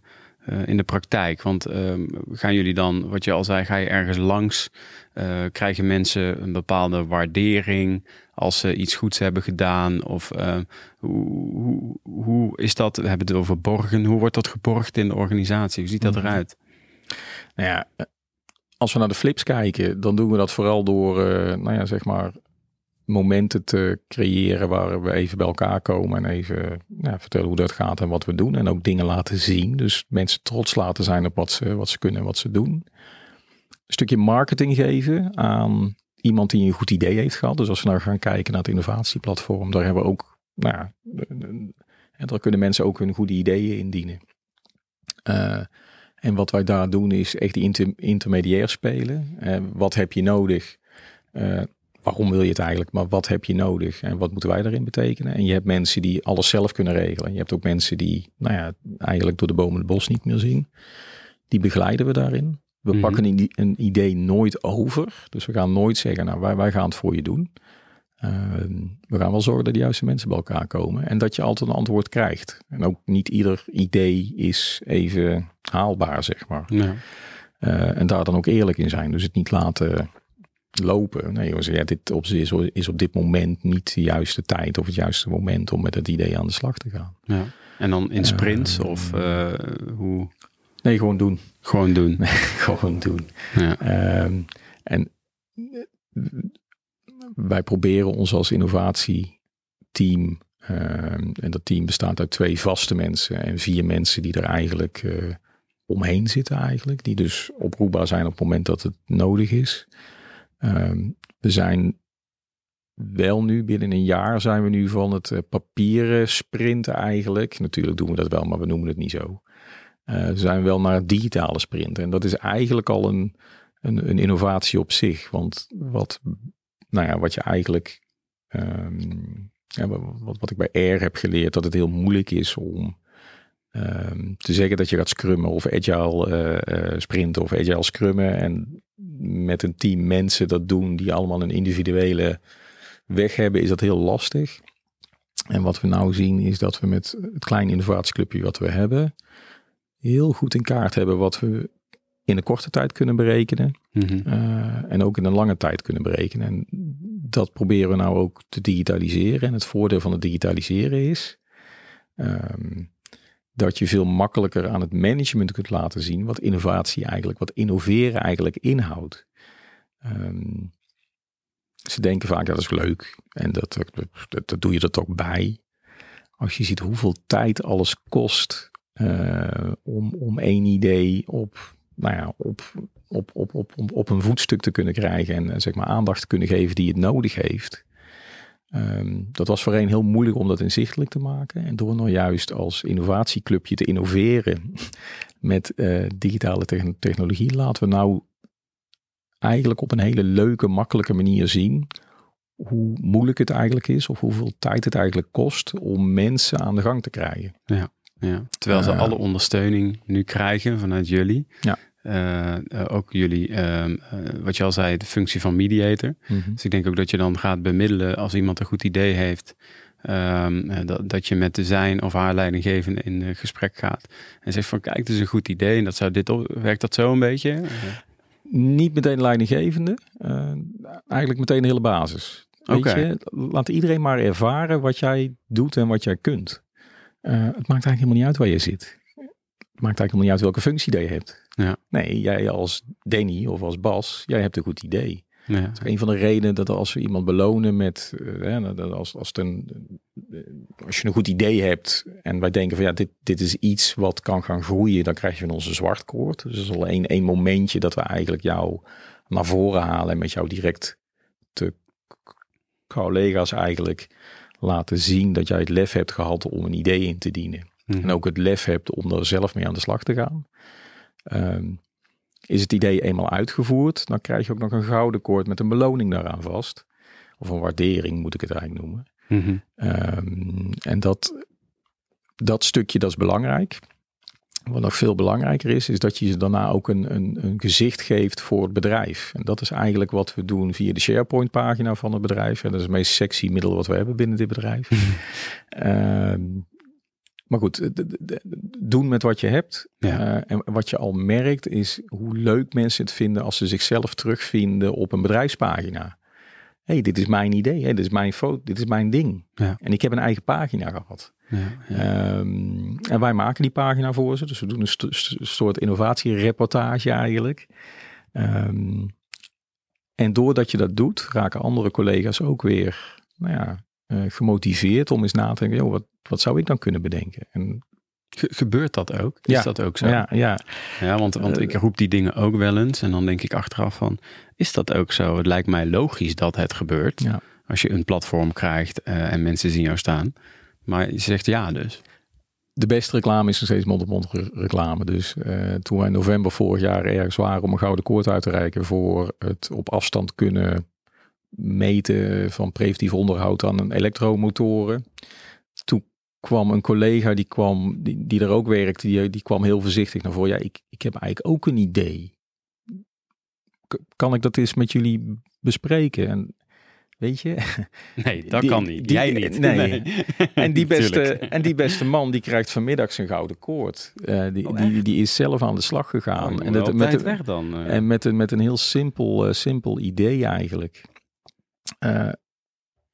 uh, in de praktijk? Want uh, gaan jullie dan, wat je al zei, ga je ergens langs? Uh, krijgen mensen een bepaalde waardering als ze iets goeds hebben gedaan? Of hoe, hoe, hoe, is dat? We hebben het over borgen. Hoe wordt dat geborgd in de organisatie? Hoe ziet dat mhm. eruit? Nou ja, als we naar de flips kijken, dan doen we dat vooral door, nou ja, zeg maar, momenten te creëren waar we even bij elkaar komen en even ja, vertellen hoe dat gaat en wat we doen. En ook dingen laten zien. Dus mensen trots laten zijn op wat ze, wat ze kunnen en wat ze doen. Een stukje marketing geven aan iemand die een goed idee heeft gehad. Dus als we nou gaan kijken naar het innovatieplatform, daar hebben we ook, nou ja, en daar kunnen mensen ook hun goede ideeën indienen. Uh, en wat wij daar doen is echt die inter intermediair spelen. Uh, wat heb je nodig? Waarom wil je het eigenlijk, maar wat heb je nodig en wat moeten wij daarin betekenen? En je hebt mensen die alles zelf kunnen regelen. Je hebt ook mensen die, nou ja, eigenlijk door de bomen het bos niet meer zien. Die begeleiden we daarin. We mhm. pakken een, idee nooit over. Dus we gaan nooit zeggen, nou, wij, wij gaan het voor je doen. Ehm, we gaan wel zorgen dat de juiste mensen bij elkaar komen en dat je altijd een antwoord krijgt. En ook niet ieder idee is even haalbaar, zeg maar. Ja. Uh, en daar dan ook eerlijk in zijn. Dus het niet laten lopen. Nee, jongens, ja, dit op, is, is op dit moment niet de juiste tijd of het juiste moment om met het idee aan de slag te gaan. Ja. En dan in sprints uh, of uh, hoe? Nee, gewoon doen. Gewoon doen. gewoon doen. Ja. Um, en wij proberen ons als innovatieteam, um, en dat team bestaat uit twee vaste mensen en vier mensen die er eigenlijk uh, omheen zitten eigenlijk. Die dus oproepbaar zijn op het moment dat het nodig is. Ehm, we zijn wel nu, binnen een jaar zijn we nu van het uh, papieren sprinten eigenlijk. Natuurlijk doen we dat wel, maar we noemen het niet zo. Uh, we zijn wel naar het digitale sprinten. En dat is eigenlijk al een, een, een innovatie op zich. Want wat, nou ja, wat je eigenlijk... Ja, wat, wat ik bij Air heb geleerd, dat het heel moeilijk is om um, te zeggen dat je gaat scrummen of agile uh, sprinten of agile scrummen. En met een team mensen dat doen die allemaal een individuele weg hebben, is dat heel lastig. En wat we nou zien is dat we met het kleine innovatieclubje wat we hebben, heel goed in kaart hebben wat we in een korte tijd kunnen berekenen. Mhm. uh, en ook in een lange tijd kunnen berekenen. En dat proberen we nou ook te digitaliseren. En het voordeel van het digitaliseren is um, dat je veel makkelijker aan het management kunt laten zien wat innovatie eigenlijk, wat innoveren eigenlijk inhoudt. Um, ze denken vaak dat is leuk en dat, dat, dat, doe je er toch bij. Als je ziet hoeveel tijd alles kost uh, om, om één idee op, nou ja, op, op, op, op, op, op een voetstuk te kunnen krijgen en zeg maar aandacht te kunnen geven die het nodig heeft. Um, dat was voorheen heel moeilijk om dat inzichtelijk te maken. En door nou juist als innovatieclubje te innoveren met uh, digitale technologie, laten we nou eigenlijk op een hele leuke, makkelijke manier zien hoe moeilijk het eigenlijk is of hoeveel tijd het eigenlijk kost om mensen aan de gang te krijgen. Ja, ja. terwijl ze uh, alle ondersteuning nu krijgen vanuit jullie. Ja. Uh, uh, ook jullie, uh, wat je al zei, de functie van mediator. Mm -hmm. Dus ik denk ook dat je dan gaat bemiddelen als iemand een goed idee heeft. Ehm, dat, dat je met de zijn of haar leidinggevende in gesprek gaat. En zegt van kijk, het is een goed idee en dat zou dit op, werkt dat zo een beetje? Niet meteen leidinggevende, eigenlijk meteen de hele basis. Weet okay. je, laat iedereen maar ervaren wat jij doet en wat jij kunt. het maakt eigenlijk helemaal niet uit waar je zit. Maakt eigenlijk helemaal niet uit welke functie je hebt. Ja. Nee, jij als Danny of als Bas, jij hebt een goed idee. Ja. Dat is een van de redenen dat als we iemand belonen met, uh, als, als, een, als je een goed idee hebt en wij denken van ja, dit, dit is iets wat kan gaan groeien, dan krijg je van onze zwartkoord. Dus dat is al één, één momentje dat we eigenlijk jou naar voren halen en met jou direct te collega's eigenlijk laten zien dat jij het lef hebt gehad om een idee in te dienen. Mm. En ook het lef hebt om er zelf mee aan de slag te gaan. Um, is het idee eenmaal uitgevoerd, dan krijg je ook nog een gouden koord met een beloning daaraan vast. Of een waardering moet ik het eigenlijk noemen. Mm -hmm. um, en dat, dat stukje dat is belangrijk. Wat nog veel belangrijker is, is dat je ze daarna ook een, een, een, gezicht geeft voor het bedrijf. En dat is eigenlijk wat we doen via de SharePoint pagina van het bedrijf. En dat is het meest sexy middel wat we hebben binnen dit bedrijf. um, maar goed, doen met wat je hebt. Ja. Uh, en wat je al merkt is hoe leuk mensen het vinden als ze zichzelf terugvinden op een bedrijfspagina. hey, dit is mijn idee, hey, dit is mijn foto, dit is mijn ding. Ja. En ik heb een eigen pagina gehad. Ja, um, en wij maken die pagina voor ze. Dus we doen een st st soort innovatiereportage eigenlijk. Um, en doordat je dat doet, raken andere collega's ook weer nou ja, uh, gemotiveerd om eens na te denken, joh, wat, wat zou ik dan kunnen bedenken? En Gebeurt dat ook? Is ja, dat ook zo? Ja, ja. ja want, want ik roep die dingen ook wel eens. En dan denk ik achteraf van, is dat ook zo? Het lijkt mij logisch dat het gebeurt. Ja. Als je een platform krijgt uh, en mensen zien jou staan. Maar je zegt ja dus. De beste reclame is nog steeds mond-op-mond reclame. Dus uh, toen wij in november vorig jaar ergens waren om een gouden koord uit te reiken voor het op afstand kunnen meten van preventief onderhoud aan een elektromotoren. Toen kwam een collega die kwam, die, die er ook werkte, die, die kwam heel voorzichtig naar voren. Ja, ik, ik heb eigenlijk ook een idee. K kan ik dat eens met jullie bespreken? En weet je? Nee, dat die, kan niet. Die, Jij niet. Nee. nee. En, die beste, en die beste man, die krijgt vanmiddag zijn gouden koord. Uh, die, oh, die, die is zelf aan de slag gegaan. Oh, en dat, met, weg dan. Uh. En met, een, met een heel simpel, uh, simpel idee eigenlijk. Uh,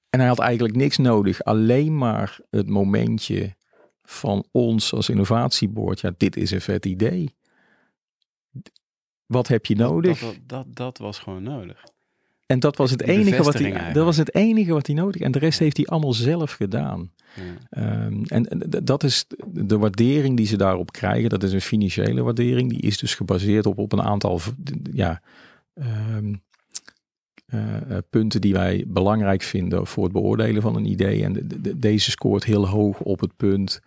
en hij had eigenlijk niks nodig, alleen maar het momentje van ons als innovatieboord. Ja, dit is een vet idee. Wat heb je nodig? Dat, dat, dat, was gewoon nodig. En dat was het enige wat hij, dat was het enige wat hij nodig. En de rest heeft hij allemaal zelf gedaan. Ja. Um, en dat is de waardering die ze daarop krijgen. Dat is een financiële waardering. Die is dus gebaseerd op, op een aantal ja, um, uh, punten die wij belangrijk vinden voor het beoordelen van een idee. En de, deze scoort heel hoog op het punt.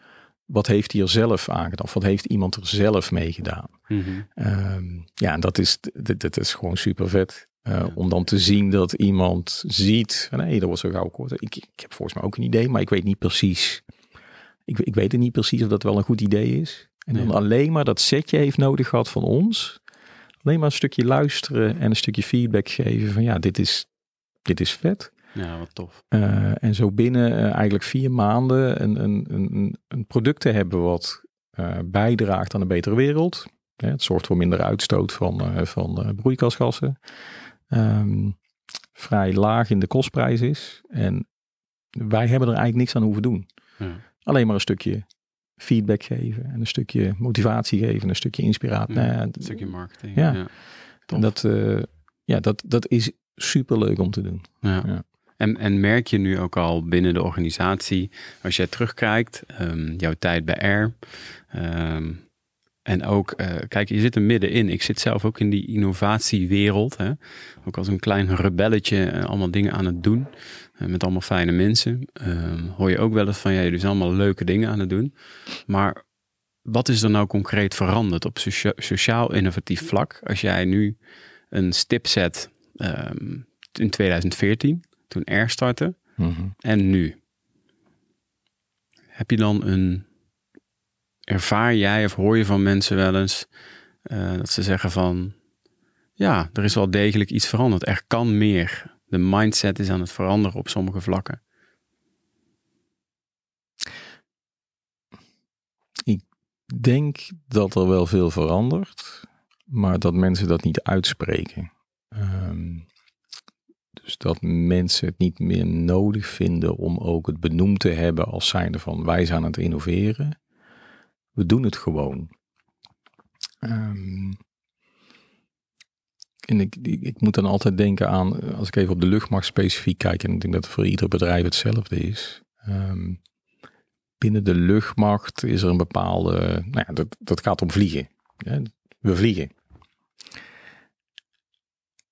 Wat heeft hij er zelf aangedaan? Of wat heeft iemand er zelf mee gedaan? Mm -hmm. ja, en dat is, dat, is gewoon super vet. Uh, Om dan te zien dat iemand ziet, hey, dat was zo gauw kort. Ik, ik heb volgens mij ook een idee, maar ik weet niet precies. Ik, ik weet het niet precies of dat wel een goed idee is. En dan alleen maar dat setje heeft nodig gehad van ons. Alleen maar een stukje luisteren en een stukje feedback geven van ja, dit is, dit is vet. Ja, wat tof. Uh, en zo binnen uh, eigenlijk vier maanden een, een, een, een product te hebben wat uh, bijdraagt aan een betere wereld. het zorgt voor minder uitstoot van, van broeikasgassen um, vrij laag in de kostprijs is. En wij hebben er eigenlijk niks aan hoeven doen. Ja. Alleen maar een stukje feedback geven en een stukje motivatie geven, een stukje inspiratie. Ja, nou, een stukje marketing. Ja, ja. En dat, uh, ja dat, dat is super leuk om te doen. Ja. En, en merk je nu ook al binnen de organisatie, als jij terugkijkt, um, jouw tijd bij Air, um, en ook, uh, kijk, je zit er middenin. Ik zit zelf ook in die innovatiewereld. Hè? Ook als een klein rebelletje uh, allemaal dingen aan het doen. Uh, met allemaal fijne mensen. Ehm, hoor je ook wel eens van, ja, dus allemaal leuke dingen aan het doen. Maar wat is er nou concreet veranderd op sociaal innovatief vlak? Als jij nu een stip zet um, in 2014, toen Air startte. Mhm. En nu. Heb je dan een ervaar jij of hoor je van mensen wel eens uh, dat ze zeggen van ja, er is wel degelijk iets veranderd. Er kan meer. De mindset is aan het veranderen op sommige vlakken. Ik denk dat er wel veel verandert, maar dat mensen dat niet uitspreken. Um, dus dat mensen het niet meer nodig vinden om ook het benoemd te hebben als zijnde van wij zijn aan het innoveren. We doen het gewoon. Um, en ik, ik, moet dan altijd denken aan, als ik even op de luchtmacht specifiek kijk, en ik denk dat het voor ieder bedrijf hetzelfde is. Um, binnen de luchtmacht is er een bepaalde, nou ja, dat, dat gaat om vliegen. We vliegen.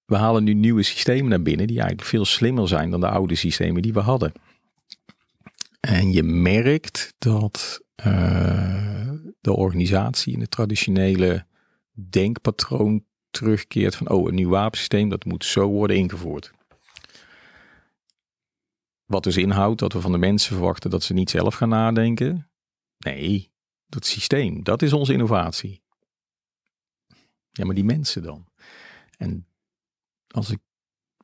We halen nu nieuwe systemen naar binnen die eigenlijk veel slimmer zijn dan de oude systemen die we hadden. En je merkt dat uh, de organisatie in het traditionele denkpatroon terugkeert van oh, een nieuw wapensysteem, dat moet zo worden ingevoerd. Wat dus inhoudt dat we van de mensen verwachten dat ze niet zelf gaan nadenken. Nee, dat systeem, dat is onze innovatie. Ja, maar die mensen dan. En als ik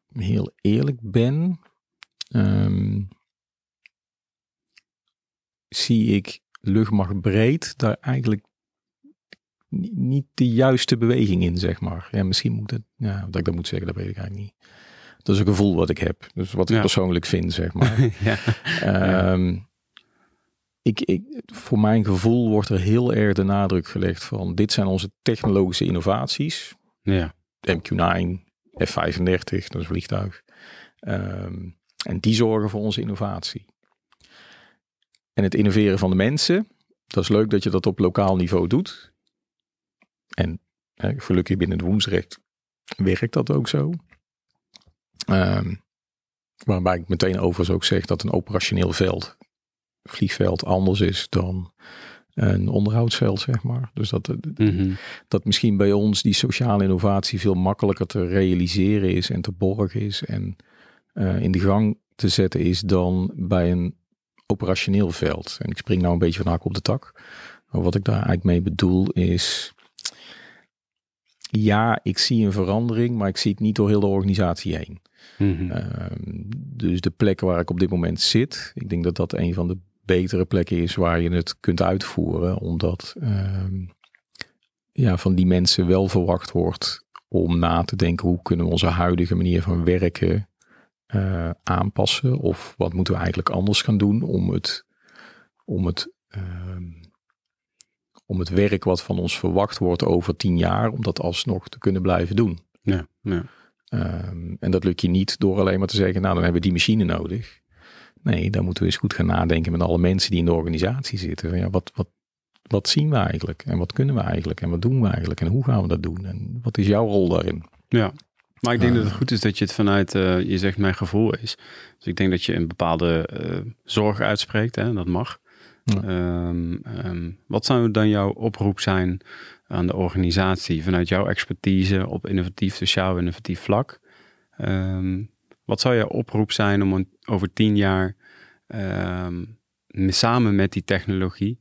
heel eerlijk ben, um, zie ik luchtmacht breed daar eigenlijk niet de juiste beweging in, zeg maar. Ja, misschien moet het, ja, dat ik dat moet zeggen, dat weet ik eigenlijk niet. Dat is een gevoel wat ik heb. Dus wat ik persoonlijk vind, zeg maar. ja. Um, ik, ik, voor mijn gevoel wordt er heel erg de nadruk gelegd van dit zijn onze technologische innovaties. Ja. MQ-9, F-35, dat is een vliegtuig. Um, en die zorgen voor onze innovatie. En het innoveren van de mensen, dat is leuk dat je dat op lokaal niveau doet. En hè, gelukkig binnen het woensrecht werkt dat ook zo. Um, waarbij ik meteen overigens ook zeg dat een operationeel veld, vliegveld, anders is dan een onderhoudsveld, zeg maar. Dus dat, mhm. dat misschien bij ons die sociale innovatie veel makkelijker te realiseren is en te borgen is en uh, in de gang te zetten is dan bij een operationeel veld. En ik spring nou een beetje van hak op de tak. Maar wat ik daar eigenlijk mee bedoel is. Ja, ik zie een verandering, maar ik zie het niet door heel de organisatie heen. Mhm. Ehm, dus de plekken waar ik op dit moment zit, ik denk dat dat een van de betere plekken is waar je het kunt uitvoeren, omdat ehm, ja, van die mensen wel verwacht wordt om na te denken hoe kunnen we onze huidige manier van werken uh, aanpassen? Of wat moeten we eigenlijk anders gaan doen om het, om het, uh, om het werk wat van ons verwacht wordt over tien jaar, om dat alsnog te kunnen blijven doen? Ja, ja. Ehm, en dat lukt je niet door alleen maar te zeggen, nou dan hebben we die machine nodig. Nee, dan moeten we eens goed gaan nadenken met alle mensen die in de organisatie zitten. Van, ja, wat, wat, wat zien we eigenlijk? En wat kunnen we eigenlijk? En wat doen we eigenlijk? En hoe gaan we dat doen? En wat is jouw rol daarin? Ja, maar ik denk dat het goed is dat je het vanuit, uh, je zegt mijn gevoel is. Dus ik denk dat je een bepaalde uh, zorg uitspreekt, hè, dat mag. Ehm, ehm, wat zou dan jouw oproep zijn aan de organisatie vanuit jouw expertise op innovatief, sociaal innovatief vlak? Ehm, wat zou jouw oproep zijn om over tien jaar samen met die technologie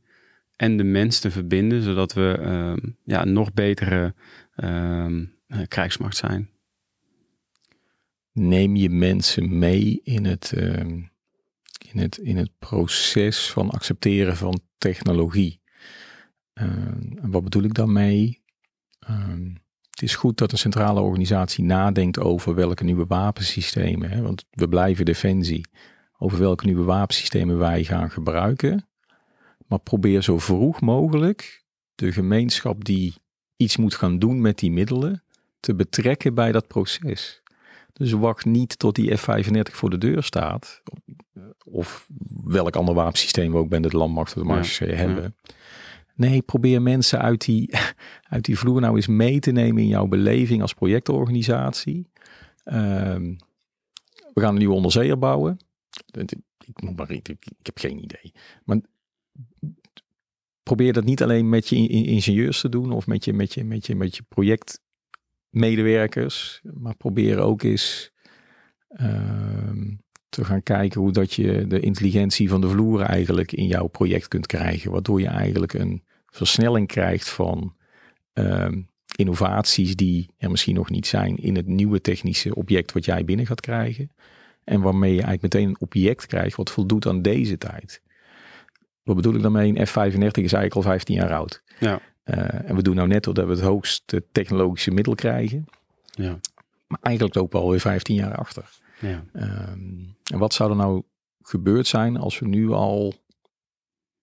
en de mens te verbinden, zodat we ja, een nog betere krijgsmacht zijn? Neem je mensen mee in het in het, in het proces van accepteren van technologie. en wat bedoel ik daarmee? Uh, het is goed dat een centrale organisatie nadenkt over welke nieuwe wapensystemen, hè, want we blijven defensie, over welke nieuwe wapensystemen wij gaan gebruiken. Maar probeer zo vroeg mogelijk de gemeenschap die iets moet gaan doen met die middelen te betrekken bij dat proces. Dus wacht niet tot die F-35 voor de deur staat. Of welk ander wapensysteem we ook bij de landmacht of de marge hebben. Nee, probeer mensen uit die, uit die vloer nou eens mee te nemen in jouw beleving als projectorganisatie. Ehm, we gaan een nieuwe onderzeeër bouwen. Ik, moet maar, ik, ik heb geen idee. Maar probeer dat niet alleen met je ingenieurs te doen of met je, met je, met je, met je project medewerkers. Maar probeer ook eens ehm, te gaan kijken hoe dat je de intelligentie van de vloer eigenlijk in jouw project kunt krijgen. Waardoor je eigenlijk een versnelling krijgt van ehm, innovaties die er misschien nog niet zijn in het nieuwe technische object wat jij binnen gaat krijgen. En waarmee je eigenlijk meteen een object krijgt wat voldoet aan deze tijd. Wat bedoel ik daarmee? Een F35 is eigenlijk al 15 jaar oud. Ja. Uh, en we doen nou net dat we het hoogste technologische middel krijgen. Ja. Maar eigenlijk ook wel weer 15 jaar achter. Ja. Um, en wat zou er nou gebeurd zijn als we nu al,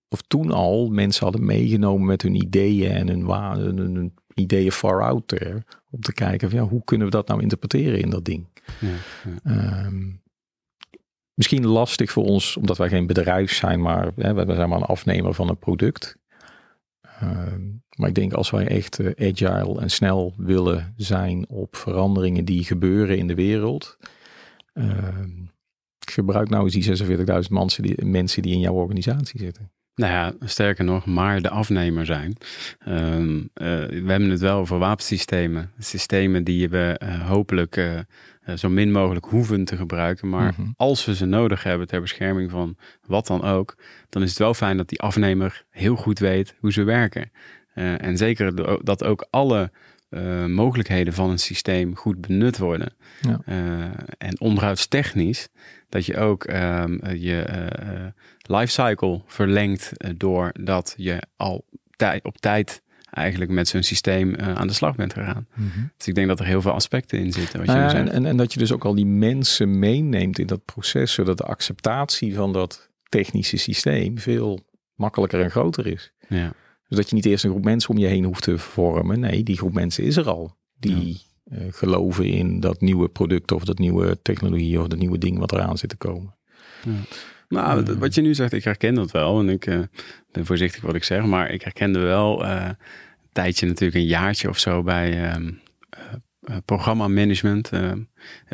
of toen al, mensen hadden meegenomen met hun ideeën en hun, hun, hun ideeën far out there. Om te kijken van ja, hoe kunnen we dat nou interpreteren in dat ding. Ja, ja. Um, misschien lastig voor ons, omdat wij geen bedrijf zijn, maar hè, we zijn maar een afnemer van een product. Ehm, maar ik denk als wij echt uh, agile en snel willen zijn op veranderingen die gebeuren in de wereld. Ehm, gebruik nou eens die 46.000 mensen die, mensen die in jouw organisatie zitten. Nou ja, sterker nog, maar de afnemer zijn. Ehm, eh, we hebben het wel over wapensystemen. Systemen die we uh, hopelijk zo min mogelijk hoeven te gebruiken. Maar mhm. als we ze nodig hebben ter bescherming van wat dan ook, dan is het wel fijn dat die afnemer heel goed weet hoe ze werken. en zeker dat ook alle mogelijkheden van een systeem goed benut worden. Ja. en onderhoudstechnisch, dat je ook um, je lifecycle verlengt uh, doordat je al op tijd eigenlijk met zo'n systeem uh, aan de slag bent gegaan. Mm Dus ik denk dat er heel veel aspecten in zitten. Wat nou je ja, en, en, en, dat je dus ook al die mensen meeneemt in dat proces, zodat de acceptatie van dat technische systeem veel makkelijker en groter is. Ja. Dus dat je niet eerst een groep mensen om je heen hoeft te vormen. Nee, die groep mensen is er al. Die ja. uh, geloven in dat nieuwe product of dat nieuwe technologie of dat nieuwe ding wat eraan zit te komen. Ja. Nou, wat je nu zegt, ik herken dat wel. En ik uh, ben voorzichtig wat ik zeg, maar ik herkende wel uh, een tijdje natuurlijk een jaartje of zo bij um, uh, programma-management,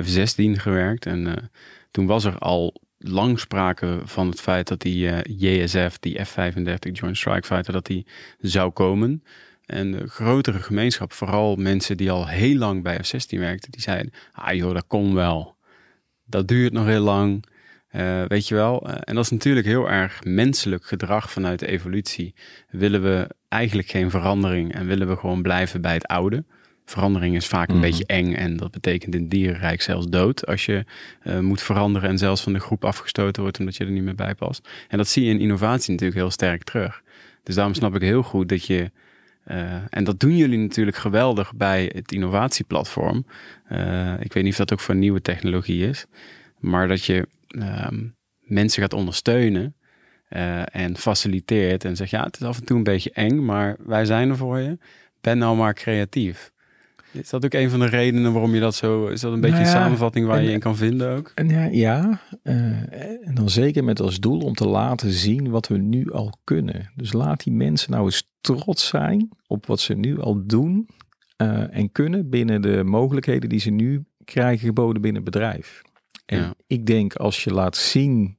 F16 gewerkt. En toen was er al lang sprake van het feit dat die JSF, die F-35 Joint Strike Fighter, dat die zou komen. En de grotere gemeenschap, vooral mensen die al heel lang bij F-16 werkten, die zeiden, ah joh, dat komt wel. Dat duurt nog heel lang. Uh, weet je wel? Uh, en dat is natuurlijk heel erg menselijk gedrag vanuit de evolutie. Willen we eigenlijk geen verandering en willen we gewoon blijven bij het oude? Verandering is vaak een mm -hmm. beetje eng en dat betekent in het dierenrijk zelfs dood als je uh, moet veranderen en zelfs van de groep afgestoten wordt omdat je er niet meer bij past. En dat zie je in innovatie natuurlijk heel sterk terug. Dus daarom snap ik heel goed dat je, en dat doen jullie natuurlijk geweldig bij het innovatieplatform. ik weet niet of dat ook voor nieuwe technologie is, maar dat je um, mensen gaat ondersteunen uh, en faciliteert en zegt ja, het is af en toe een beetje eng, maar wij zijn er voor je. Ben nou maar creatief. Is dat ook een van de redenen waarom je dat zo... Is dat een beetje Nou een samenvatting waar en- je in kan vinden ook? En ja, ja eh, en dan zeker met als doel om te laten zien wat we nu al kunnen. Dus laat die mensen nou eens trots zijn op wat ze nu al doen eh, en kunnen binnen de mogelijkheden die ze nu krijgen geboden binnen het bedrijf. En Ja. ik denk als je laat zien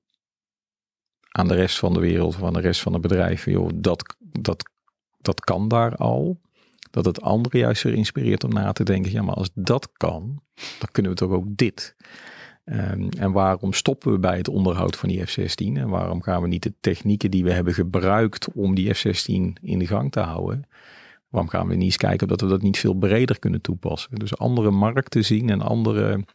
aan de rest van de wereld of aan de rest van het bedrijf, joh, dat, dat, dat kan daar al. Dat het anderen juist weer inspireert om na te denken, ja, maar als dat kan, dan kunnen we toch ook dit. Ehm, en waarom stoppen we bij het onderhoud van die F-16? En waarom gaan we niet de technieken die we hebben gebruikt om die F-16 in de gang te houden? Waarom gaan we niet eens kijken dat we dat niet veel breder kunnen toepassen? Dus andere markten zien en andere,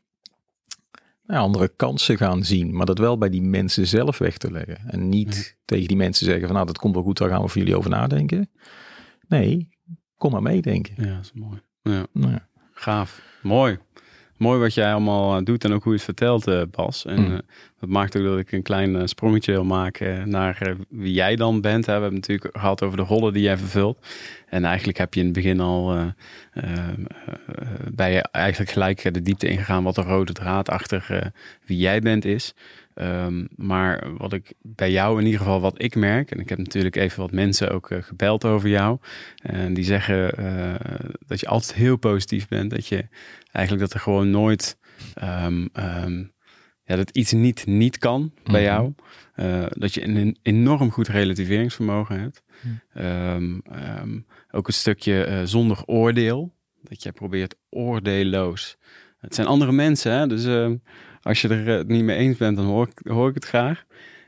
nou, andere kansen gaan zien. Maar dat wel bij die mensen zelf weg te leggen. En niet tegen die mensen zeggen van nou dat komt wel goed, daar gaan we voor jullie over nadenken. Nee, kom maar meedenken. Ja, dat is mooi. Ja. Nou ja. Gaaf. Mooi. Mooi wat jij allemaal eh, doet en ook hoe je het vertelt, eh, Bas. En Mm. eh, dat maakt ook dat ik een klein sprongetje wil maken naar wie jij dan bent. Hè. We hebben het natuurlijk gehad over de rollen die jij vervult. En eigenlijk heb je in het begin al eh, bij je eigenlijk gelijk de diepte ingegaan wat de rode draad achter wie jij bent is. Ehm, maar wat ik bij jou in ieder geval wat ik merk, en ik heb natuurlijk even wat mensen ook eh, gebeld over jou. En die zeggen eh, dat je altijd heel positief bent. Dat je eigenlijk dat er gewoon nooit ehm, ja, dat iets niet niet kan bij Mhm. jou. Eh, dat je een, een enorm goed relativeringsvermogen hebt. Mhm. Ook een stukje zonder oordeel. Dat je probeert oordeelloos. Het zijn andere mensen, hè? dus als je er het niet mee eens bent, dan hoor ik, hoor ik het graag.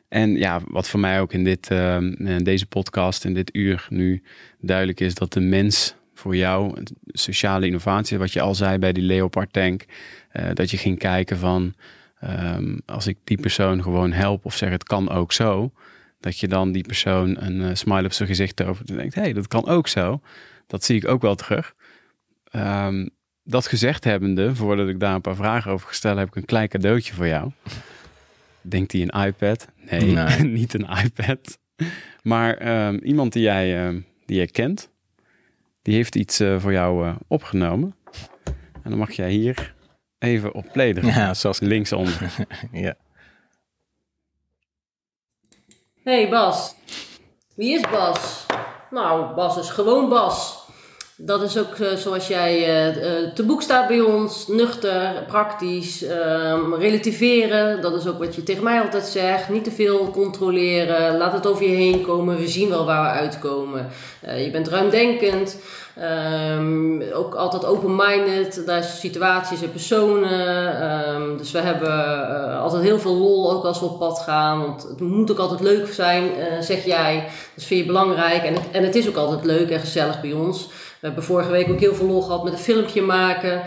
En ja, wat voor mij ook in, dit, in deze podcast, in dit uur nu duidelijk is, dat de mens voor jou, sociale innovatie, wat je al zei bij die Leopard tank, eh, dat je ging kijken van, ehm, als ik die persoon gewoon help of zeg het kan ook zo, dat je dan die persoon een eh, smile op zijn gezicht over en denkt, hé, hey, dat kan ook zo. Dat zie ik ook wel terug. Ehm, dat gezegd hebbende, voordat ik daar een paar vragen over stel, heb ik een klein cadeautje voor jou. Denkt hij een iPad? Nee, Nee. niet een iPad. Maar ehm, iemand die jij, ehm, die jij kent, die heeft iets eh, voor jou eh, opgenomen. En dan mag jij hier even op play drukken. Ja, zoals Linksonder. ja. Hey Bas. Wie is Bas? Nou, Bas is gewoon Bas. Dat is ook eh, zoals jij eh, te boek staat bij ons. Nuchter, praktisch, ehm, relativeren. Dat is ook wat je tegen mij altijd zegt. Niet te veel controleren. Laat het over je heen komen. We zien wel waar we uitkomen. Je bent ruimdenkend. Ehm, ook altijd open-minded naar situaties en personen. Ehm, dus we hebben altijd heel veel lol ook als we op pad gaan. Want het moet ook altijd leuk zijn, zeg jij. Dat vind je belangrijk. En en het is ook altijd leuk en gezellig bij ons. We hebben vorige week ook heel veel lol gehad met een filmpje maken.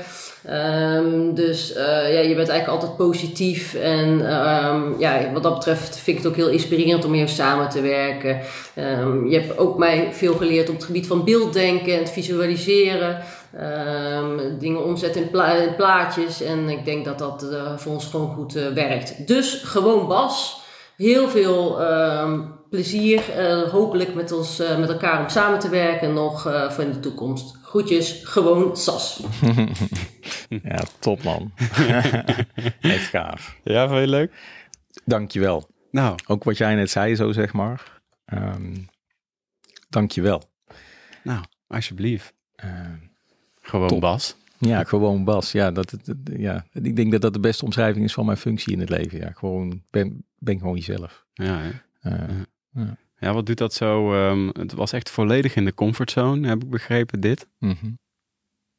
Ehm, dus eh, ja, je bent eigenlijk altijd positief. En ehm, ja, wat dat betreft vind ik het ook heel inspirerend om meer samen te werken. Ehm, je hebt ook mij veel geleerd op het gebied van beelddenken en het visualiseren. Dingen omzetten in, pla- in plaatjes. En ik denk dat dat eh, voor ons gewoon goed eh, werkt. Dus gewoon Bas. Heel veel plezier. eh, hopelijk met, ons, eh, met elkaar om samen te werken nog eh, voor in de toekomst. Groetjes, gewoon Sas. ja, top man. Echt gaaf. Ja, vind je leuk? Dankjewel. Nou, Ook wat jij net zei zo, zeg maar. Ehm dankjewel. nou, alsjeblieft. Ehm, Gewoon Top. Bas. ja, gewoon Bas. Ja, dat, ja, ik denk dat dat de beste omschrijving is van mijn functie in het leven. Ja, gewoon, ben, ben gewoon jezelf. Ja, hè? Eh, ja, wat doet dat zo? ehm, het was echt volledig in de comfortzone, heb ik begrepen, dit. mhm.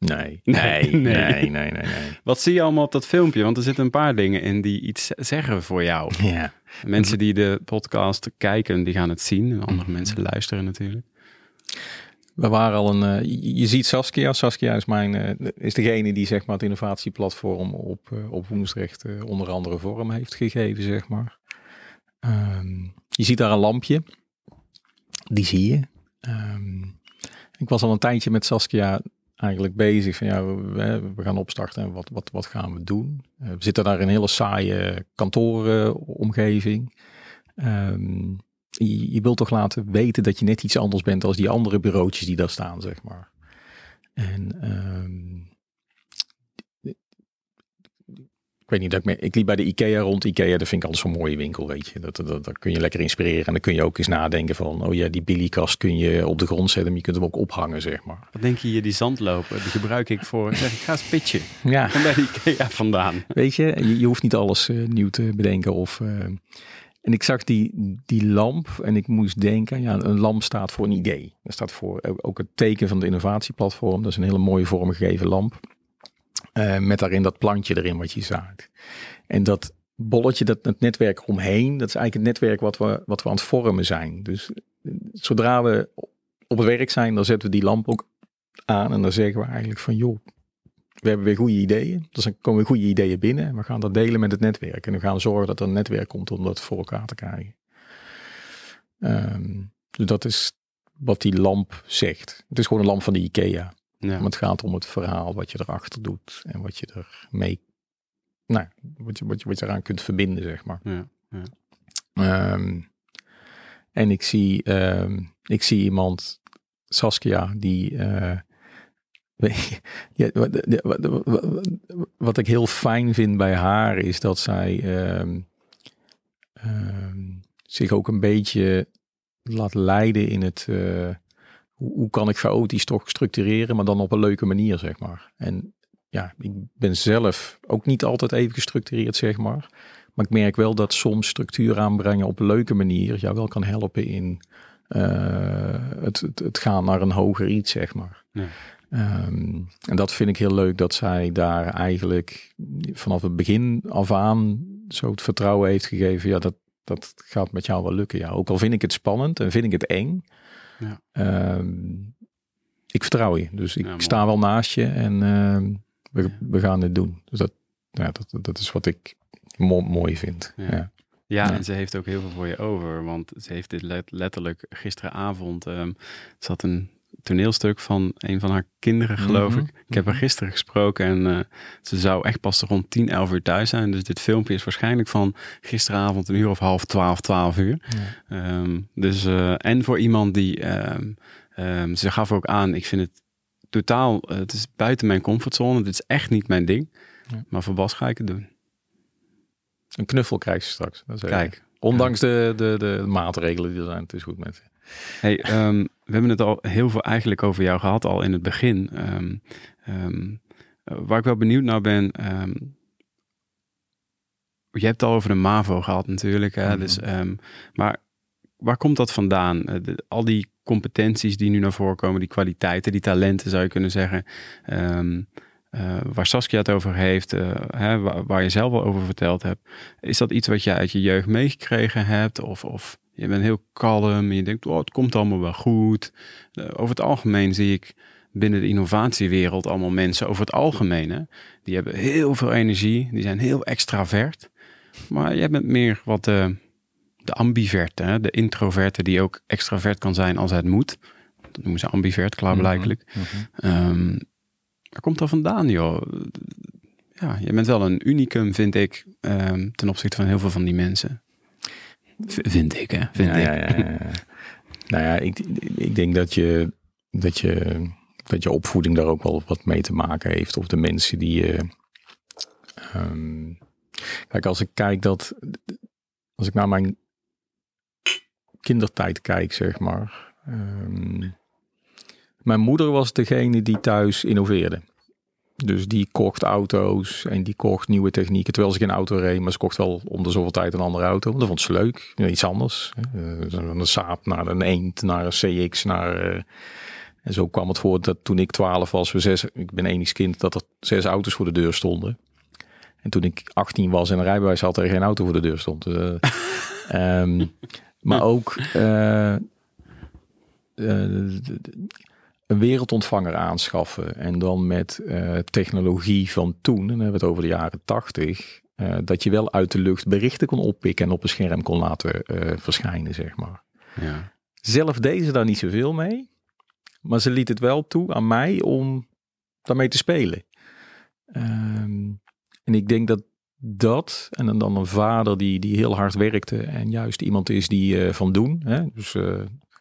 Nee, Nee, nee, nee. nee, nee, nee, nee. Wat zie je allemaal op dat filmpje? Want er zitten een paar dingen in die iets zeggen voor jou. Ja. Mensen die de podcast kijken, die gaan het zien. En andere Mhm. mensen luisteren natuurlijk. We waren al een. eh, je, ziet Saskia. Saskia is mijn eh, is degene die zeg maar het innovatieplatform op, eh, op Woensdrecht onder andere vorm heeft gegeven, zeg maar. Ehm, je ziet daar een lampje. Die zie je. Ehm, ik was al een tijdje met Saskia eigenlijk bezig van ja, we, gaan opstarten en wat, wat, wat gaan we doen? Eh, we zitten daar in een hele saaie kantooromgeving. Ehm, je, je wilt toch laten weten dat je net iets anders bent als die andere bureautjes die daar staan, zeg maar. En um, ik weet niet, dat ik, ik liep bij de IKEA rond. IKEA, dat vind ik altijd zo'n mooie winkel, weet je. Dat, dat, dat, kun je lekker inspireren. En dan kun je ook eens nadenken van, oh ja, die Billy-kast kun je op de grond zetten. Maar je kunt hem ook ophangen, zeg maar. Wat denk je hier, die zandlopen, die gebruik ik voor, zeg, ik ga eens pitchen. Ja. Kom bij de IKEA vandaan. Weet je, je, hoeft niet alles uh, nieuw te bedenken of... Uh, en ik zag die, die lamp en ik moest denken, ja, een lamp staat voor een idee. Dat staat voor ook het teken van de innovatieplatform. Dat is een hele mooie vormgegeven lamp. Uh, met daarin dat plantje erin wat je zaait. En dat bolletje, dat het netwerk omheen, dat is eigenlijk het netwerk wat we, wat we aan het vormen zijn. Dus eh, zodra we op het werk zijn, dan zetten we die lamp ook aan en dan zeggen we eigenlijk van joh, we hebben weer goede ideeën. Dus dan komen weer goede ideeën binnen en we gaan dat delen met het netwerk. En we gaan zorgen dat er een netwerk komt om dat voor elkaar te krijgen. Um, dus dat is wat die lamp zegt. Het is gewoon een lamp van de IKEA. Ja. Maar het gaat om het verhaal wat je erachter doet en wat je ermee, nou, wat je, wat je, wat je eraan kunt verbinden, zeg maar. Ja, ja. Um, en ik zie, um, ik zie iemand, Saskia, die, uh, ja, wat, wat, wat, ik heel fijn vind bij haar is dat zij um, zich ook een beetje laat leiden in het, uh, hoe, hoe kan ik chaotisch toch structureren, maar dan op een leuke manier, zeg maar. En ja, ik ben zelf ook niet altijd even gestructureerd, zeg maar. Maar ik merk wel dat soms structuur aanbrengen op een leuke manier jou wel kan helpen in uh, het, het, het, gaan naar een hoger iets, zeg maar. Ja. Um, en dat vind ik heel leuk dat zij daar eigenlijk vanaf het begin af aan zo het vertrouwen heeft gegeven. Ja, dat, dat gaat met jou wel lukken. Ja, ook al vind ik het spannend en vind ik het eng. Ja. Um, ik vertrouw je. Dus ik sta wel naast je en uh, we, we, gaan het doen. Dus dat, ja, dat, dat is wat ik mo mooi vind. Ja. Ja. en ze heeft ook heel veel voor je over. Want ze heeft dit letterlijk gisteravond. Um, zat een toneelstuk van een van haar kinderen, geloof ik. Ik heb haar mhm. gisteren gesproken en uh, ze zou echt pas rond 10, 11 uur thuis zijn. Dus dit filmpje is waarschijnlijk van gisteravond een uur of half 12, 12 uur. Um, dus, uh, en voor iemand die, um, um, ze gaf ook aan, ik vind het totaal, uh, het is buiten mijn comfortzone. Dit is echt niet mijn ding. Ja. Maar voor Bas ga ik het doen. Een knuffel krijg je straks. Dat Kijk. Ondanks de, de, de maatregelen die er zijn. Het is goed met je. Hey, um, we hebben het al heel veel eigenlijk over jou gehad, al in het begin. Um, um, waar ik wel benieuwd naar ben. je hebt het al over de MAVO gehad natuurlijk. Hè? Mhm. dus, maar waar komt dat vandaan? De, al die competenties die nu naar voren komen, die kwaliteiten, die talenten zou je kunnen zeggen. Uh, waar Saskia het over heeft, uh, hè, waar, waar, je zelf al over verteld hebt. Is dat iets wat je uit je jeugd meegekregen hebt? Of, of je bent heel kalm en je denkt, oh, het komt allemaal wel goed. Uh, over het algemeen zie ik binnen de innovatiewereld allemaal mensen over het algemeen. Hè, die hebben heel veel energie, die zijn heel extravert. Maar jij bent meer wat de, de ambiverte, hè, de introverte die ook extravert kan zijn als het moet. Dat noemen ze ambivert, klaarblijkelijk. Mm -hmm. waar komt dat vandaan, joh? Ja, je bent wel een unicum, vind ik, um, ten opzichte van heel veel van die mensen. Vind ik, hè? Vind ja, ik. Ja, ja, ja. nou ja, ik, ik denk dat je, dat, je, dat je opvoeding daar ook wel wat mee te maken heeft. Of de mensen die je. Um, kijk, als ik kijk dat. Als ik naar mijn kindertijd kijk, zeg maar. Um, mijn moeder was degene die thuis innoveerde. Dus die kocht auto's en die kocht nieuwe technieken. Terwijl ze geen auto reed, maar ze kocht wel om de zoveel tijd een andere auto. Dat vond ze leuk. Iets anders. Uh, een Saab naar een Eend, naar een CX, naar... Uh, en zo kwam het voor dat toen ik 12 was, we zes, ik ben enigs kind, dat er zes auto's voor de deur stonden. En toen ik 18 was en een rijbewijs had, er geen auto voor de deur stond. Uh, um, maar ook een wereldontvanger aanschaffen en dan met uh, technologie van toen, en dan hebben we het over de jaren tachtig, uh, dat je wel uit de lucht berichten kon oppikken en op een scherm kon laten uh, verschijnen, zeg maar. Ja. Zelf deden ze daar niet zoveel mee, maar ze liet het wel toe aan mij om daarmee te spelen. Um, en ik denk dat dat, en dan een vader die, die heel hard werkte en juist iemand is die van doen, hè, dus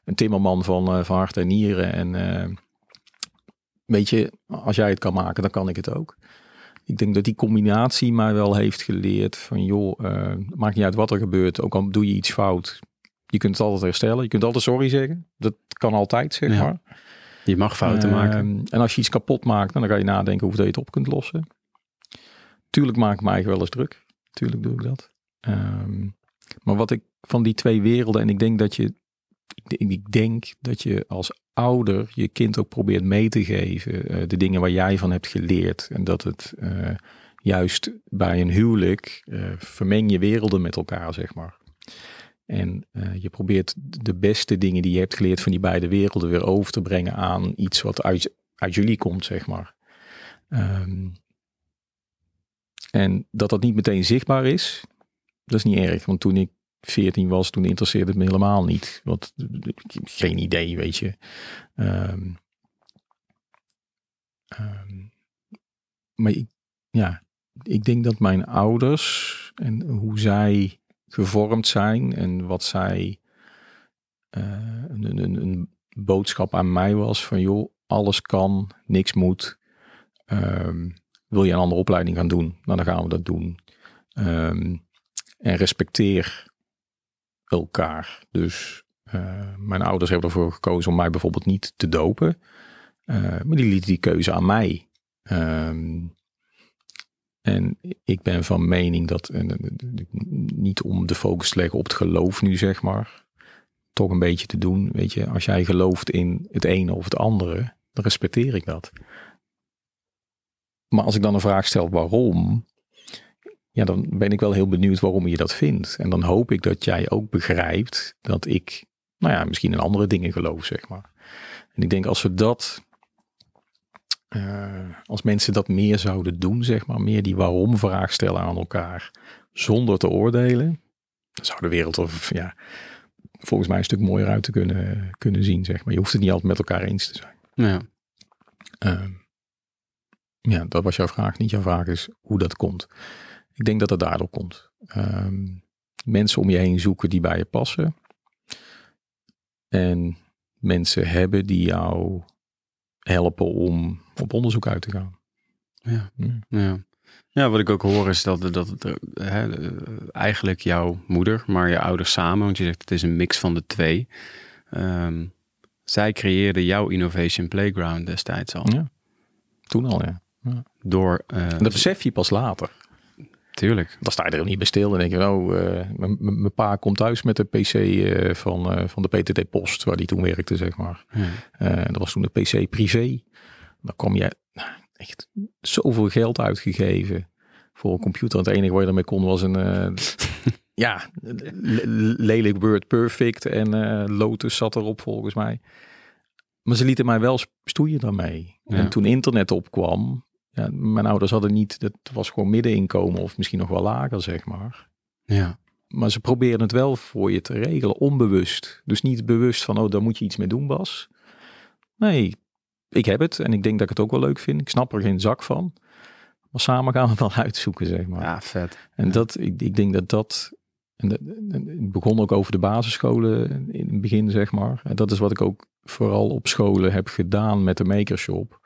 een timmerman van, van hart en nieren. En uh, weet je, als jij het kan maken, dan kan ik het ook. Ik denk dat die combinatie mij wel heeft geleerd van joh, uh, maakt niet uit wat er gebeurt, ook al doe je iets fout. Je kunt het altijd herstellen. Je kunt altijd sorry zeggen. Dat kan altijd, zeg maar. Je mag fouten maken. Ehm, en als je iets kapot maakt, dan ga je nadenken hoe je het op kunt lossen. Tuurlijk maak ik eigenlijk wel eens druk. Tuurlijk doe ik dat. Ehm, maar wat ik van die twee werelden, en ik denk dat je, ik denk dat je als ouder je kind ook probeert mee te geven uh, de dingen waar jij van hebt geleerd. En dat het uh, juist bij een huwelijk uh, vermeng je werelden met elkaar, zeg maar. En je probeert de beste dingen die je hebt geleerd van die beide werelden weer over te brengen aan iets wat uit, uit jullie komt, zeg maar. Um, en dat dat niet meteen zichtbaar is, dat is niet erg. Want toen ik 14 was, toen interesseerde het me helemaal niet. Want geen idee, weet je. Um, um, maar ik, ja, ik denk dat mijn ouders en hoe zij gevormd zijn en wat zij uh, een, een, een, boodschap aan mij was van joh, alles kan, niks moet. Um, wil je een andere opleiding gaan doen? Nou, dan gaan we dat doen. En respecteer elkaar. Dus uh, mijn ouders hebben ervoor gekozen om mij bijvoorbeeld niet te dopen. Uh, maar die lieten die keuze aan mij. Um, en ik ben van mening dat, niet om de focus te leggen op het geloof nu zeg maar, toch een beetje te doen. Weet je, als jij gelooft in het ene of het andere, dan respecteer ik dat. Maar als ik dan een vraag stel waarom, ja, dan ben ik wel heel benieuwd waarom je dat vindt. En dan hoop ik dat jij ook begrijpt dat ik, nou ja, misschien in andere dingen geloof, zeg maar. En ik denk als we dat, uh, als mensen dat meer zouden doen, zeg maar, meer die waarom-vraag stellen aan elkaar, zonder te oordelen, dan zou de wereld er, ja, volgens mij een stuk mooier uit te kunnen, kunnen zien, zeg maar. Je hoeft het niet altijd met elkaar eens te zijn. Ja. Uh, ja, dat was jouw vraag. Niet jouw vraag is hoe dat komt. Ik denk dat het daardoor komt. Um, mensen om je heen zoeken die bij je passen. En mensen hebben die jou helpen om op onderzoek uit te gaan. Ja, ja. ja. wat ik ook hoor is dat, dat het eigenlijk jouw moeder, maar je ouders samen, want je zegt het is een mix van de twee. Um, zij creëerden jouw Innovation Playground destijds al. Ja, toen al, ja. Door, uh, dat besef je pas later. Tuurlijk. Dan sta je er niet bij stil en denk je, oh, uh, mijn pa komt thuis met de PC uh, van, van de PTT Post, waar die toen werkte, zeg maar. Ja. dat was toen de PC privé. Dan kom je nou, echt zoveel geld uitgegeven voor een computer. Het enige waar je ermee kon was een, ja, lelijk Word Perfect en Lotus zat erop volgens mij. Maar ze lieten mij wel stoeien daarmee. Ja. En toen internet opkwam, ja, mijn ouders hadden niet, dat was gewoon middeninkomen of misschien nog wel lager, zeg maar. Ja. Maar ze proberen het wel voor je te regelen, onbewust. Dus niet bewust van, oh, daar moet je iets mee doen, Bas. Nee, ik heb het en ik denk dat ik het ook wel leuk vind. Ik snap er geen zak van. Maar samen gaan we het wel uitzoeken, zeg maar. Ja, vet. En dat, ik, ik denk dat dat en het begon ook over de basisscholen in het begin, zeg maar. En dat is wat ik ook vooral op scholen heb gedaan met de makershop.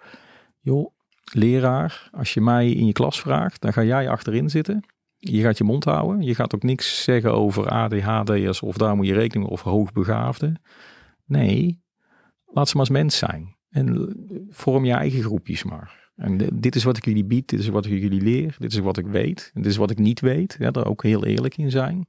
Joh, leraar, als je mij in je klas vraagt, dan ga jij achterin zitten. Je gaat je mond houden. Je gaat ook niks zeggen over ADHD'ers of daar moet je rekening of hoogbegaafden. Nee, laat ze maar als mens zijn. En vorm je eigen groepjes maar. En dit is wat ik jullie bied, dit is wat ik jullie leer, dit is wat ik weet, dit is wat ik niet weet. Ja, daar ook heel eerlijk in zijn.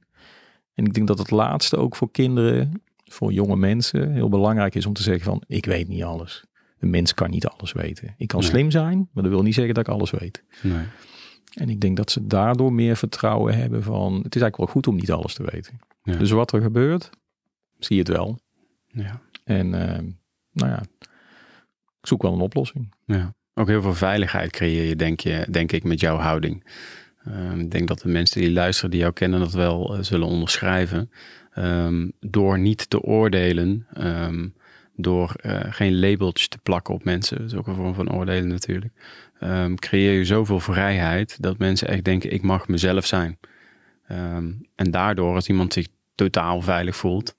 En ik denk dat het laatste ook voor kinderen, voor jonge mensen, heel belangrijk is om te zeggen van, ik weet niet alles. Een mens kan niet alles weten. Ik kan slim zijn, maar dat wil niet zeggen dat ik alles weet. Nee. En ik denk dat ze daardoor meer vertrouwen hebben van, het is eigenlijk wel goed om niet alles te weten. Dus wat er gebeurt, zie je het wel. Ja. En uh, nou ja, ik zoek wel een oplossing. Ja. Ook heel veel veiligheid creëer je, denk, je, denk ik, met jouw houding. Um, ik denk dat de mensen die luisteren, die jou kennen, dat wel uh, zullen onderschrijven. Um, door niet te oordelen, um, door uh, geen labeltjes te plakken op mensen, dat is ook een vorm van oordelen natuurlijk, creëer je zoveel vrijheid dat mensen echt denken, ik mag mezelf zijn. en daardoor, als iemand zich totaal veilig voelt,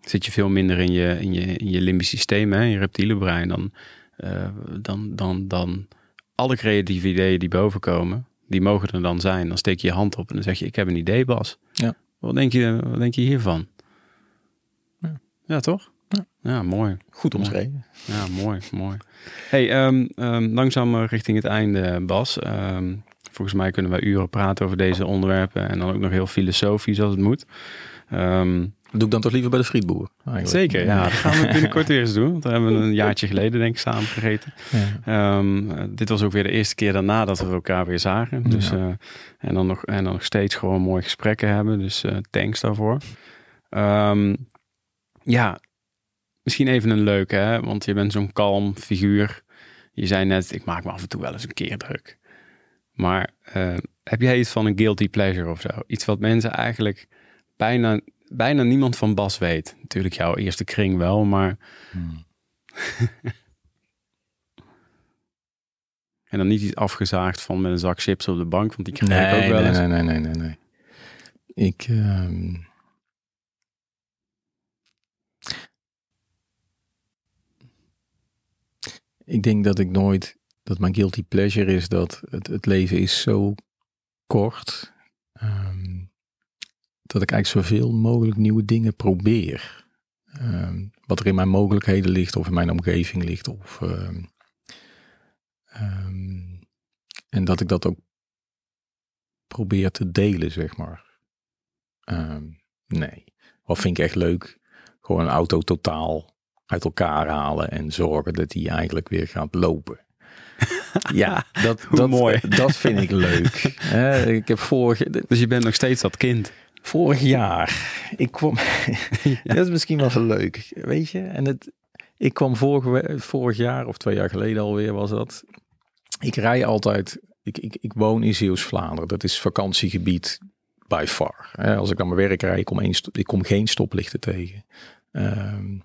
zit je veel minder in je, in je, in je limbisch systeem, hè, je reptiele brein, dan dan, dan, dan alle creatieve ideeën die bovenkomen, die mogen er dan zijn. Dan steek je je hand op en dan zeg je, ik heb een idee, Bas. Ja. Wat denk je, wat denk je hiervan? Ja, ja toch? Ja. mooi. Goed omschreven. Ja, mooi, mooi. Hey, um, um, langzaam richting het einde, Bas. Um, volgens mij kunnen wij uren praten over deze onderwerpen en dan ook nog heel filosofisch als het moet. Doe ik dan toch liever bij de frietboer? Eigenlijk. Zeker, ja. Dat gaan we binnenkort weer eens doen. Want daar hebben we een jaartje geleden denk ik samen gegeten. Ja. Um, dit was ook weer de eerste keer daarna dat we elkaar weer zagen. Dus, ja. uh, en, dan nog, en dan nog steeds gewoon mooie gesprekken hebben. Dus uh, thanks daarvoor. Um, ja, misschien even een leuke, hè? want je bent zo'n kalm figuur. Je zei net, ik maak me af en toe wel eens een keer druk. Maar uh, heb jij iets van een guilty pleasure of zo? Iets wat mensen eigenlijk bijna bijna niemand van Bas weet. Natuurlijk jouw eerste kring wel, maar... Hmm. en dan niet iets afgezaagd van met een zak chips op de bank, want die krijg nee, ik ook wel nee, eens. Nee, nee, nee, nee, nee. Ik... Um... Ik denk dat ik nooit... Dat mijn guilty pleasure is dat het, het leven is zo kort... Um, dat ik eigenlijk zoveel mogelijk nieuwe dingen probeer. Um, wat er in mijn mogelijkheden ligt of in mijn omgeving ligt. Of, um, en dat ik dat ook probeer te delen, zeg maar. nee, wat vind ik echt leuk? Gewoon een auto totaal uit elkaar halen en zorgen dat die eigenlijk weer gaat lopen. Ja, dat, dat, mooi. dat vind ik leuk. He, ik heb vorige... Dus je bent nog steeds dat kind? Vorig jaar, ik kwam, ja. dat is misschien wel zo leuk, weet je. En het, ik kwam vorig, vorig jaar of twee jaar geleden alweer was dat. Ik rij altijd, ik, ik, ik woon in Zeeuws-Vlaanderen, dat is vakantiegebied by far. Als ik naar mijn werk rijd, ik kom, één, ik kom geen stoplichten tegen. Um,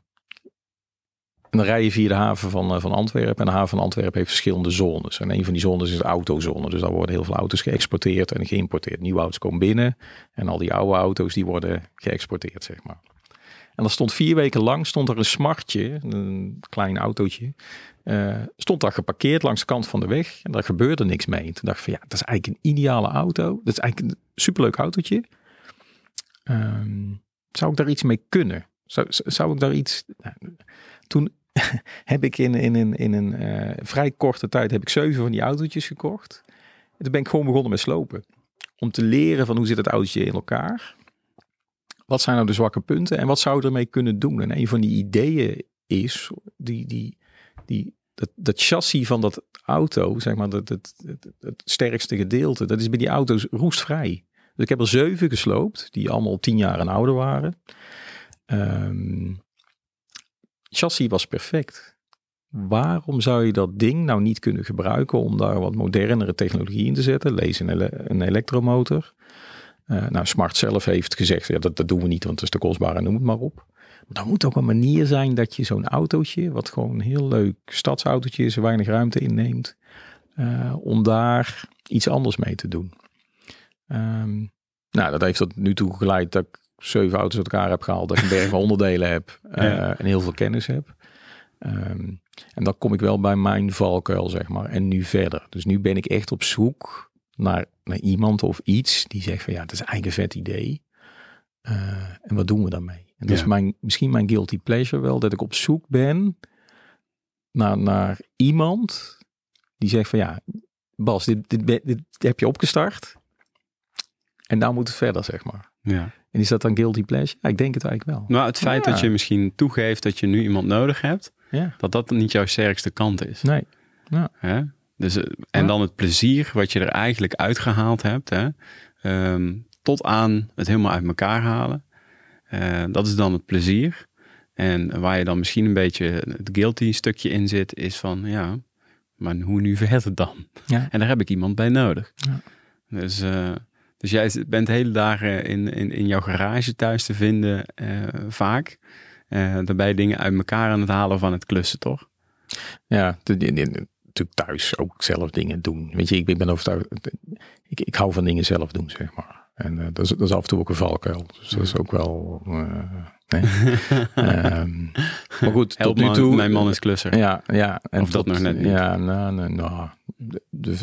en dan rij via de haven van, van Antwerpen. En de haven van Antwerpen heeft verschillende zones. En een van die zones is de autozone. Dus daar worden heel veel auto's geëxporteerd en geïmporteerd. Nieuwe auto's komen binnen. En al die oude auto's die worden geëxporteerd, zeg maar. En dan stond vier weken lang stond er een smartje, een klein autootje. Uh, stond daar geparkeerd langs de kant van de weg. En daar gebeurde niks mee. En toen dacht ik van ja, dat is eigenlijk een ideale auto. Dat is eigenlijk een superleuk autootje. Um, zou ik daar iets mee kunnen? Zou, zou ik daar iets... Nou, toen heb ik in, in, in, in een uh, vrij korte tijd heb ik zeven van die autootjes gekocht. En toen ben ik gewoon begonnen met slopen. Om te leren van hoe zit het autootje in elkaar. Wat zijn nou de zwakke punten en wat zou je ermee kunnen doen? En een van die ideeën is die, die, die, dat, dat chassis van dat auto, zeg maar, dat, het, het, het sterkste gedeelte, dat is bij die auto's roestvrij. Dus ik heb er zeven gesloopt, die allemaal tien jaar en ouder waren. Um, chassis was perfect. Waarom zou je dat ding nou niet kunnen gebruiken om daar wat modernere technologie in te zetten? Lees een, een elektromotor. Uh, nou, Smart zelf heeft gezegd, ja, dat, dat doen we niet, want het is te kostbaar en noem het maar op. Maar er moet ook een manier zijn dat je zo'n autootje, wat gewoon een heel leuk stadsautootje is, weinig ruimte inneemt, uh, om daar iets anders mee te doen. Um, nou, dat heeft tot nu toe geleid dat ik zeven auto's uit elkaar heb gehaald, dat ik een berg van onderdelen heb ja. en heel veel kennis heb. Um, en dan kom ik wel bij mijn valkuil, zeg maar. En nu verder. Dus nu ben ik echt op zoek naar, naar iemand of iets die zegt van ja, het is eigenlijk een vet idee. Uh, en wat doen we daarmee? En dat ja. is mijn, misschien mijn guilty pleasure wel, dat ik op zoek ben naar, naar iemand die zegt van ja, Bas, dit, dit, dit, dit heb je opgestart. En nou moet het verder, zeg maar. Ja. En is dat dan guilty pleasure? Ja, ik denk het eigenlijk wel. Nou, het feit ja. dat je misschien toegeeft dat je nu iemand nodig hebt, ja. dat dat niet jouw sterkste kant is. Nee. Ja. Hè? Dus, en dan het plezier wat je er eigenlijk uitgehaald hebt, hè? Um, tot aan het helemaal uit elkaar halen. Uh, dat is dan het plezier. En waar je dan misschien een beetje het guilty stukje in zit, is van ja, maar hoe nu verder dan? Ja. En daar heb ik iemand bij nodig. Ja. Dus, uh, dus jij bent hele dagen in, in, in jouw garage thuis te vinden, uh, vaak. Uh, daarbij dingen uit elkaar aan het halen van het klussen, toch? Ja, natuurlijk thuis ook zelf dingen doen. Weet je, ik ben overtuigd. Ik, ik hou van dingen zelf doen, zeg maar. En uh, dat, is, dat is af en toe ook een valkuil. Dus dat is ook wel. Nee. Ehm, maar goed, Help tot nu toe... Mijn man is klusser. Ja, ja. En Of dat nog net niet? Ja, nou, nou, nou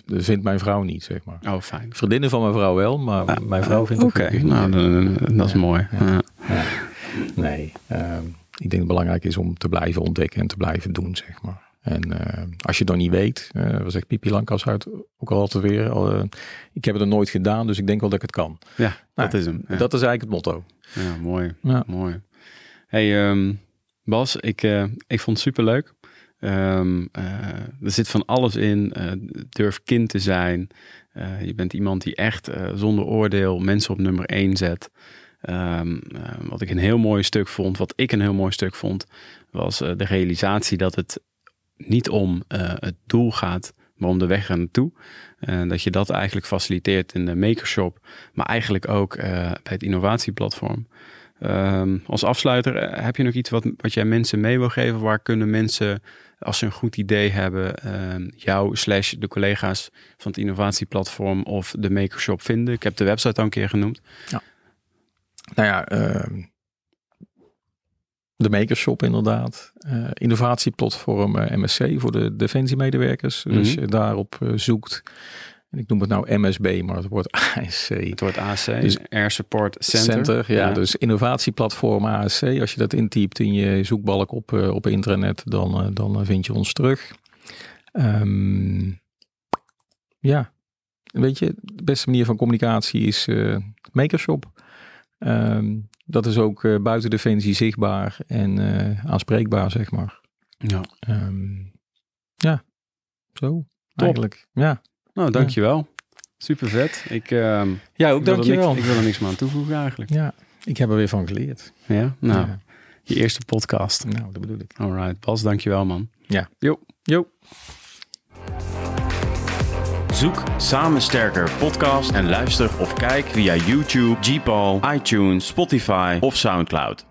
vindt mijn vrouw niet, zeg maar. Oh, fijn. Vriendinnen van mijn vrouw wel, maar mijn vrouw vindt Oké, het niet. nou, dat is Ja. mooi. Ja. Ja. Nee, ehm, ik denk dat het belangrijk is om te blijven ontdekken en te blijven doen, zeg maar. En eh, als je het nog niet weet, eh wat zegt Pipi Lankas uit, ook al altijd weer, al, eh, ik heb het er nooit gedaan, dus ik denk wel dat ik het kan. Ja, Nou, dat is hem. Ja, Dat is eigenlijk het motto. ja mooi. Ja. Mooi. Hey ehm, Bas, ik, eh, ik vond het superleuk. Eh, er zit van alles in. Eh, durf kind te zijn. Je bent iemand die echt zonder oordeel mensen op nummer één zet. Ehm, eh, wat ik een heel mooi stuk vond, wat ik een heel mooi stuk vond, was de realisatie dat het niet om het doel gaat, maar om de weg er naartoe. En dat je dat eigenlijk faciliteert in de makershop, maar eigenlijk ook bij het innovatieplatform. Ehm, als afsluiter, eh, heb je nog iets wat, wat jij mensen mee wil geven? Waar kunnen mensen, als ze een goed idee hebben, ehm, jou slash de collega's van het innovatieplatform of de makershop vinden? Ik heb de website al een keer genoemd. Nou ja, ehm, de Makershop inderdaad. Eh, innovatieplatform eh, MSC voor de defensiemedewerkers. Dus als Mhm. je daarop zoekt, en ik noem het nou MSB, maar het wordt ASC. Het wordt AC, Dus- Air Support Center. ja, dus innovatieplatform ASC. Als je dat intypt in je zoekbalk op, eh, op internet, dan, eh, dan eh, vind je ons terug. Ehm, ja, weet je, de beste manier van communicatie is Makershop. Ehm, dat is ook eh, buiten Defensie zichtbaar en aanspreekbaar, zeg maar. Ja. Ehm, ja, zo eigenlijk. Ja, Nou, dankjewel. Super vet. Ik, ehm, ja ook er dankjewel. niks, ik wil er niks meer aan toevoegen eigenlijk. Ja, ik heb er weer van geleerd. Ja, nou, Ja. je eerste podcast. Nou, dat bedoel ik. Alright, Bas, dankjewel man. Ja. Jo. Jo. Zoek Samen Sterker podcast en luister of kijk via YouTube, Gpal, iTunes, Spotify of Soundcloud.